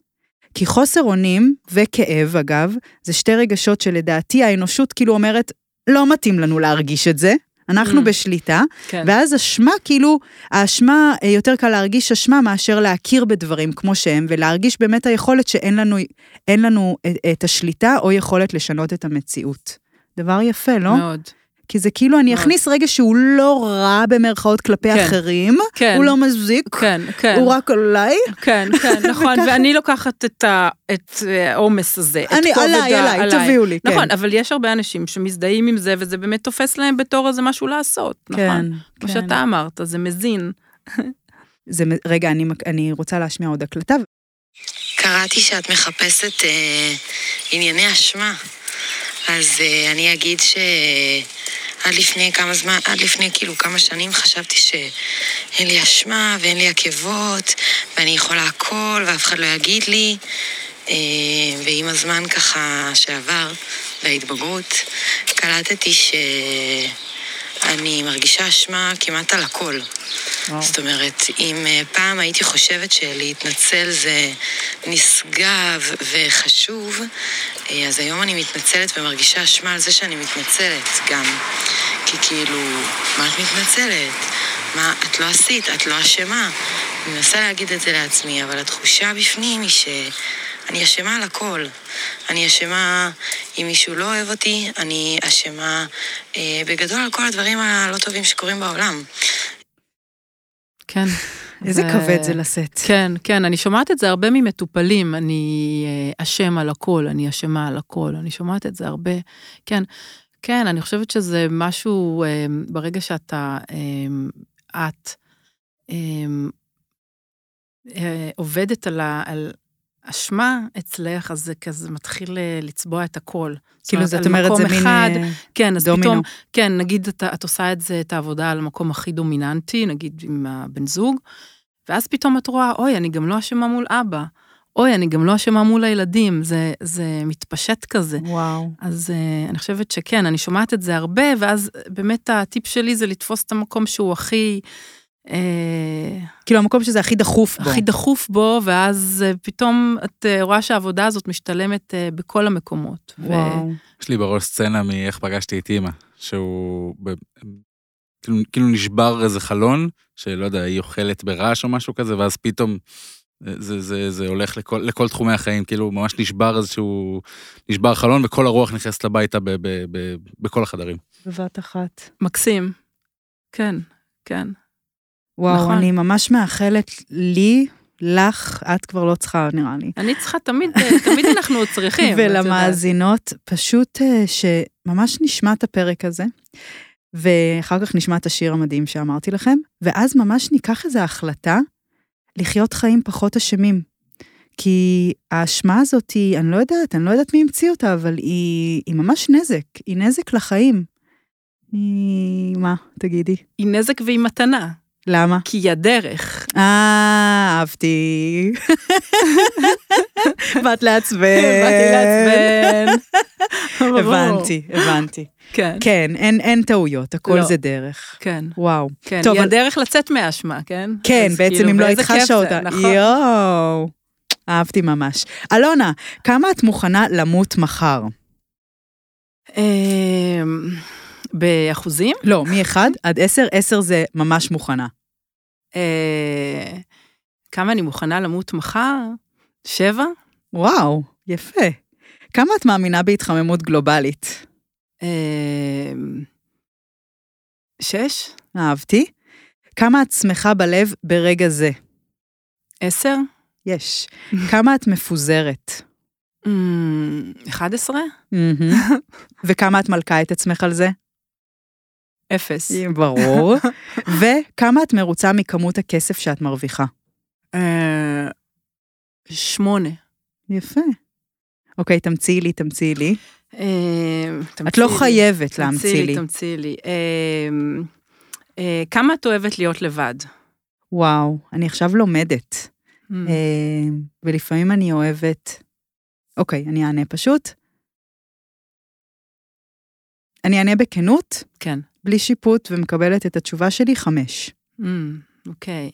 [SPEAKER 2] כי חוסר אונים, וכאב אגב, זה שתי רגשות שלדעתי האנושות כאילו אומרת, לא מתאים לנו להרגיש את זה, אנחנו
[SPEAKER 1] Mm.
[SPEAKER 2] בשליטה,
[SPEAKER 1] כן.
[SPEAKER 2] ואז אשמה, כאילו, האשמה, אה, יותר קל להרגיש אשמה מאשר להכיר בדברים כמו שהם, ולהרגיש באמת היכולת שאין לנו, לנו את, את השליטה או יכולת לשנות את המציאות. דבר יפה, לא?
[SPEAKER 1] מאוד.
[SPEAKER 2] כי זה כאילו אני. אכניס רגע שהוא לא רע במרכאות כלפי
[SPEAKER 1] כן.
[SPEAKER 2] אחרים,
[SPEAKER 1] כן.
[SPEAKER 2] הוא לא מזיק,
[SPEAKER 1] כן, כן.
[SPEAKER 2] הוא רק עליי,
[SPEAKER 1] כן, כן, *laughs* נכון, ואני לוקחת את את אה, העומס הזה, את
[SPEAKER 2] אני,
[SPEAKER 1] כובד
[SPEAKER 2] עליי,
[SPEAKER 1] ה-
[SPEAKER 2] עליי, תביאו לי, כן.
[SPEAKER 1] נכון, אבל יש הרבה אנשים שמזדהים עם זה, וזה באמת תופס להם בתור איזה משהו לעשות, נכון?
[SPEAKER 2] כן,
[SPEAKER 1] כמו
[SPEAKER 2] כן.
[SPEAKER 1] שאתה אמרת, זה מזין.
[SPEAKER 2] זה, רגע, אני, אני רוצה להשמיע עוד הקלטה.
[SPEAKER 5] קראתי שאת מחפשת אה, ענייני אשמה, אז אה, אני אגיד שעד לפני כמה זמן, עד לפני כאילו כמה שנים חשבתי שאין לי אשמה ואין לי עקבות ואני יכולה הכל ואף אחד לא יגיד לי. אה, ועם הזמן ככה שעבר וההתבגרות קלטתי שאני מרגישה אשמה כמעט על הכל.
[SPEAKER 1] וואו.
[SPEAKER 5] זאת אומרת, אם אה, פעם הייתי חושבת שלהתנצל זה נשגב וחשוב, אה, אז היום אני מתנצלת ומרגישה אשמה על זה שאני מתנצלת גם. כי כאילו, מה את מתנצלת? מה, את לא עשית, את לא אשמה. אני מנסה להגיד את זה לעצמי, אבל התחושה בפנים היא שאני אשמה על הכל. אני אשמה אם מישהו לא אוהב אותי, אני אשמה אה, בגדול על כל הדברים הלא טובים שקורים בעולם.
[SPEAKER 1] כן.
[SPEAKER 2] איזה
[SPEAKER 1] ו-
[SPEAKER 2] כבד זה לשאת.
[SPEAKER 1] כן, כן, אני שומעת את זה הרבה ממטופלים, אני אה, אשם על הכל, אני אשמה על הכל, אני שומעת את זה הרבה. כן, כן, אני חושבת שזה משהו, אה, ברגע שאתה, אה, את, אה, אה, עובדת על, ה, על אשמה אצלך, אז זה כזה מתחיל אה, לצבוע את הכל. זאת
[SPEAKER 2] כאילו,
[SPEAKER 1] אומרת,
[SPEAKER 2] זאת אומרת, זה מין
[SPEAKER 1] אחד,
[SPEAKER 2] אה,
[SPEAKER 1] כן, אז
[SPEAKER 2] דומינו.
[SPEAKER 1] פתאום, כן, נגיד את, את עושה את זה, את העבודה על המקום הכי דומיננטי, נגיד עם הבן זוג, ואז פתאום את רואה, אוי, אני גם לא אשמה מול אבא. אוי, אני גם לא אשמה מול הילדים, זה, זה מתפשט כזה.
[SPEAKER 2] וואו.
[SPEAKER 1] אז uh, אני חושבת שכן, אני שומעת את זה הרבה, ואז באמת הטיפ שלי זה לתפוס את המקום שהוא הכי,
[SPEAKER 2] כאילו, המקום שזה הכי דחוף בו.
[SPEAKER 1] הכי דחוף בו, ואז uh, פתאום את uh, רואה שהעבודה הזאת משתלמת בכל המקומות.
[SPEAKER 2] וואו.
[SPEAKER 4] יש לי בראש סצנה מאיך פגשתי את אימא, שהוא. כאילו, כאילו נשבר איזה חלון, שלא יודע, היא אוכלת ברעש או משהו כזה, ואז פתאום זה, זה, זה הולך לכל, לכל תחומי החיים, כאילו ממש נשבר איזשהו, נשבר חלון וכל הרוח נכנסת הביתה ב, ב, ב, בכל החדרים.
[SPEAKER 2] בבת אחת.
[SPEAKER 1] מקסים. כן, כן.
[SPEAKER 2] וואו,
[SPEAKER 1] נכון.
[SPEAKER 2] אני ממש מאחלת לי, לך, את כבר לא צריכה, נראה לי.
[SPEAKER 1] אני צריכה תמיד, אה, תמיד אנחנו צריכים.
[SPEAKER 2] ולמאזינות, פשוט אה, שממש נשמע את הפרק הזה, ואחר כך נשמע את השיר המדהים שאמרתי לכם, ואז ממש ניקח איזו החלטה לחיות חיים פחות אשמים. כי האשמה הזאת היא, אני לא יודעת, אני לא יודעת מי המציא אותה, אבל היא, היא ממש נזק, היא נזק לחיים. היא... מה? תגידי.
[SPEAKER 1] היא נזק והיא מתנה,
[SPEAKER 2] למה?
[SPEAKER 1] כי היא הדרך.
[SPEAKER 2] אה, אהבתי. *laughs* באת לעצבן.
[SPEAKER 1] באתי לעצבן. *laughs*
[SPEAKER 2] הבנתי, הבנתי.
[SPEAKER 1] כן,
[SPEAKER 2] כן, אין, אין טעויות, הכל
[SPEAKER 1] לא.
[SPEAKER 2] זה דרך.
[SPEAKER 1] כן,
[SPEAKER 2] וואו.
[SPEAKER 1] כן.
[SPEAKER 2] טוב,
[SPEAKER 1] היא
[SPEAKER 2] אבל-
[SPEAKER 1] הדרך לצאת מהאשמה, כן?
[SPEAKER 2] כן, בעצם
[SPEAKER 1] כאילו,
[SPEAKER 2] אם לא היית חשה אותה.
[SPEAKER 1] נכון.
[SPEAKER 2] יואו. אהבתי ממש. אלונה, כמה את מוכנה למות מחר?
[SPEAKER 1] אמ, באחוזים?
[SPEAKER 2] לא, מ-1 עד 10, 10 זה ממש מוכנה.
[SPEAKER 1] אה, כמה אני מוכנה למות מחר? שבע?
[SPEAKER 2] וואו, יפה. כמה את מאמינה בהתחממות גלובלית?
[SPEAKER 1] אמ, שש?
[SPEAKER 2] אהבתי. כמה את שמחה בלב ברגע זה?
[SPEAKER 1] עשר?
[SPEAKER 2] יש. כמה את מפוזרת?
[SPEAKER 1] אמ, אחד עשרה?
[SPEAKER 2] מהמם. *laughs* וכמה את מלכה את עצמך על זה?
[SPEAKER 1] אפס.
[SPEAKER 2] ברור. *laughs* וכמה את מרוצה מכמות הכסף שאת מרוויחה?
[SPEAKER 1] אה, שמונה.
[SPEAKER 2] יפה. אוקיי, תמציאי לי, תמציאי לי.
[SPEAKER 1] אה,
[SPEAKER 2] את
[SPEAKER 1] תמציאי
[SPEAKER 2] לא
[SPEAKER 1] לי.
[SPEAKER 2] חייבת להמציא
[SPEAKER 1] תמציאי
[SPEAKER 2] לי.
[SPEAKER 1] לי, תמציאי לי. אה, אה, כמה את אוהבת להיות לבד?
[SPEAKER 2] וואו, אני עכשיו לומדת.
[SPEAKER 1] Mm.
[SPEAKER 2] ולפעמים אני אוהבת... אוקיי, אני אענה פשוט. אני אענה בכנות,
[SPEAKER 1] כן.
[SPEAKER 2] בלי שיפוט, ומקבלת את התשובה שלי חמש.
[SPEAKER 1] Mm, אוקיי.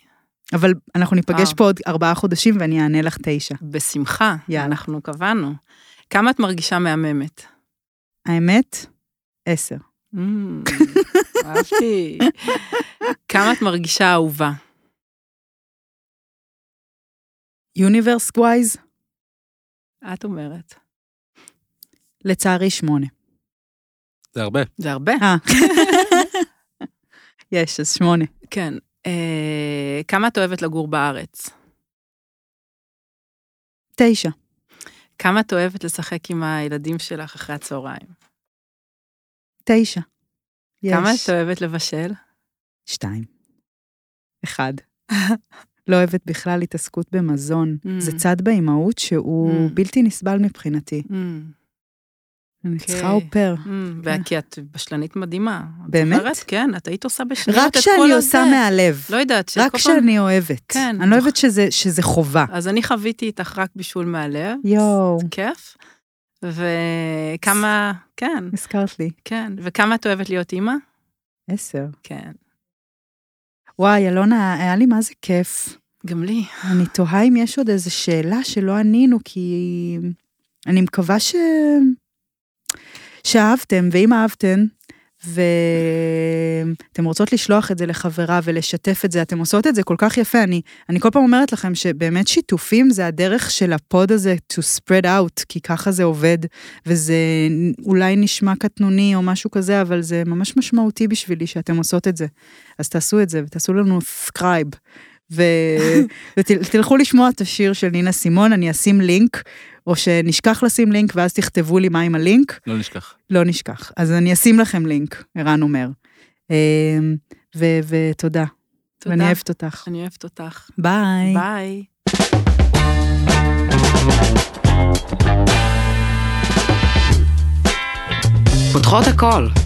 [SPEAKER 2] אבל אנחנו ניפגש
[SPEAKER 1] וואו.
[SPEAKER 2] פה עוד ארבעה חודשים ואני אענה לך תשע.
[SPEAKER 1] בשמחה,
[SPEAKER 2] יאללה.
[SPEAKER 1] אנחנו קבענו. כמה את מרגישה מהממת?
[SPEAKER 2] האמת, עשר.
[SPEAKER 1] Mm, אהבתי. כמה את מרגישה אהובה?
[SPEAKER 2] יוניברס ווייז,
[SPEAKER 1] את אומרת.
[SPEAKER 2] לצערי שמונה.
[SPEAKER 4] זה הרבה.
[SPEAKER 1] זה הרבה.
[SPEAKER 2] אה. *laughs* יש, אז שמונה.
[SPEAKER 1] כן. אה, כמה את אוהבת לגור בארץ?
[SPEAKER 2] תשע.
[SPEAKER 1] כמה את אוהבת לשחק עם הילדים שלך אחרי הצהריים?
[SPEAKER 2] תשע. יש.
[SPEAKER 1] כמה את אוהבת לבשל?
[SPEAKER 2] שתיים. אחד. *laughs* לא אוהבת בכלל התעסקות במזון.
[SPEAKER 1] Mm.
[SPEAKER 2] זה צד באימהות שהוא
[SPEAKER 1] Mm.
[SPEAKER 2] בלתי נסבל מבחינתי.
[SPEAKER 1] Mm,
[SPEAKER 2] אני
[SPEAKER 1] אוקיי.
[SPEAKER 2] צריכה אופר.
[SPEAKER 1] mm, וכי את בשלנית מדהימה. את
[SPEAKER 2] באמת?
[SPEAKER 1] זוכרת? כן, את היית עושה בשניות
[SPEAKER 2] רק
[SPEAKER 1] את כל
[SPEAKER 2] כשאני
[SPEAKER 1] הזה.
[SPEAKER 2] עושה מהלב.
[SPEAKER 1] לא יודעת,
[SPEAKER 2] רק כשאני אוהבת.
[SPEAKER 1] כן.
[SPEAKER 2] אני לא אוהבת שזה- שזה חובה.
[SPEAKER 1] אז אני חוויתי איתך רק בישול מהלב.
[SPEAKER 2] יואו,
[SPEAKER 1] כיף. וכמה, כן,
[SPEAKER 2] הזכרת לי.
[SPEAKER 1] כן. וכמה את אוהבת להיות אימא?
[SPEAKER 2] עשר.
[SPEAKER 1] כן.
[SPEAKER 2] וואי, אלונה, היה לי מה זה כיף.
[SPEAKER 1] גם לי.
[SPEAKER 2] אני תוהה אם יש עוד איזו שאלה שלא ענינו, כי אני מקווה ש... שאהבתם, ואם אהבתם, ואתם רוצות לשלוח את זה לחברה ולשתף את זה, אתם עושות את זה כל כך יפה. אני, אני כל פעם אומרת לכם שבאמת שיתופים זה הדרך של הפוד הזה to spread out, כי ככה זה עובד, וזה אולי נשמע קטנוני או משהו כזה, אבל זה ממש משמעותי בשבילי שאתם עושות את זה. אז תעשו את זה, ותעשו לנו סאבסקרייב. ו... *laughs* ותלכו לשמוע את השיר של נינה סימון, אני אשים לינק, או שנשכח לשים לינק ואז תכתבו לי מה עם הלינק,
[SPEAKER 4] לא נשכח.
[SPEAKER 2] לא נשכח. אז אני אשים לכם לינק, ערן אומר. אמ, ו- ותודה,
[SPEAKER 1] תודה.
[SPEAKER 2] ואני אוהבת אותך.
[SPEAKER 1] אני אוהבת אותך.
[SPEAKER 2] ביי.
[SPEAKER 1] ביי.
[SPEAKER 5] פותחות הכל.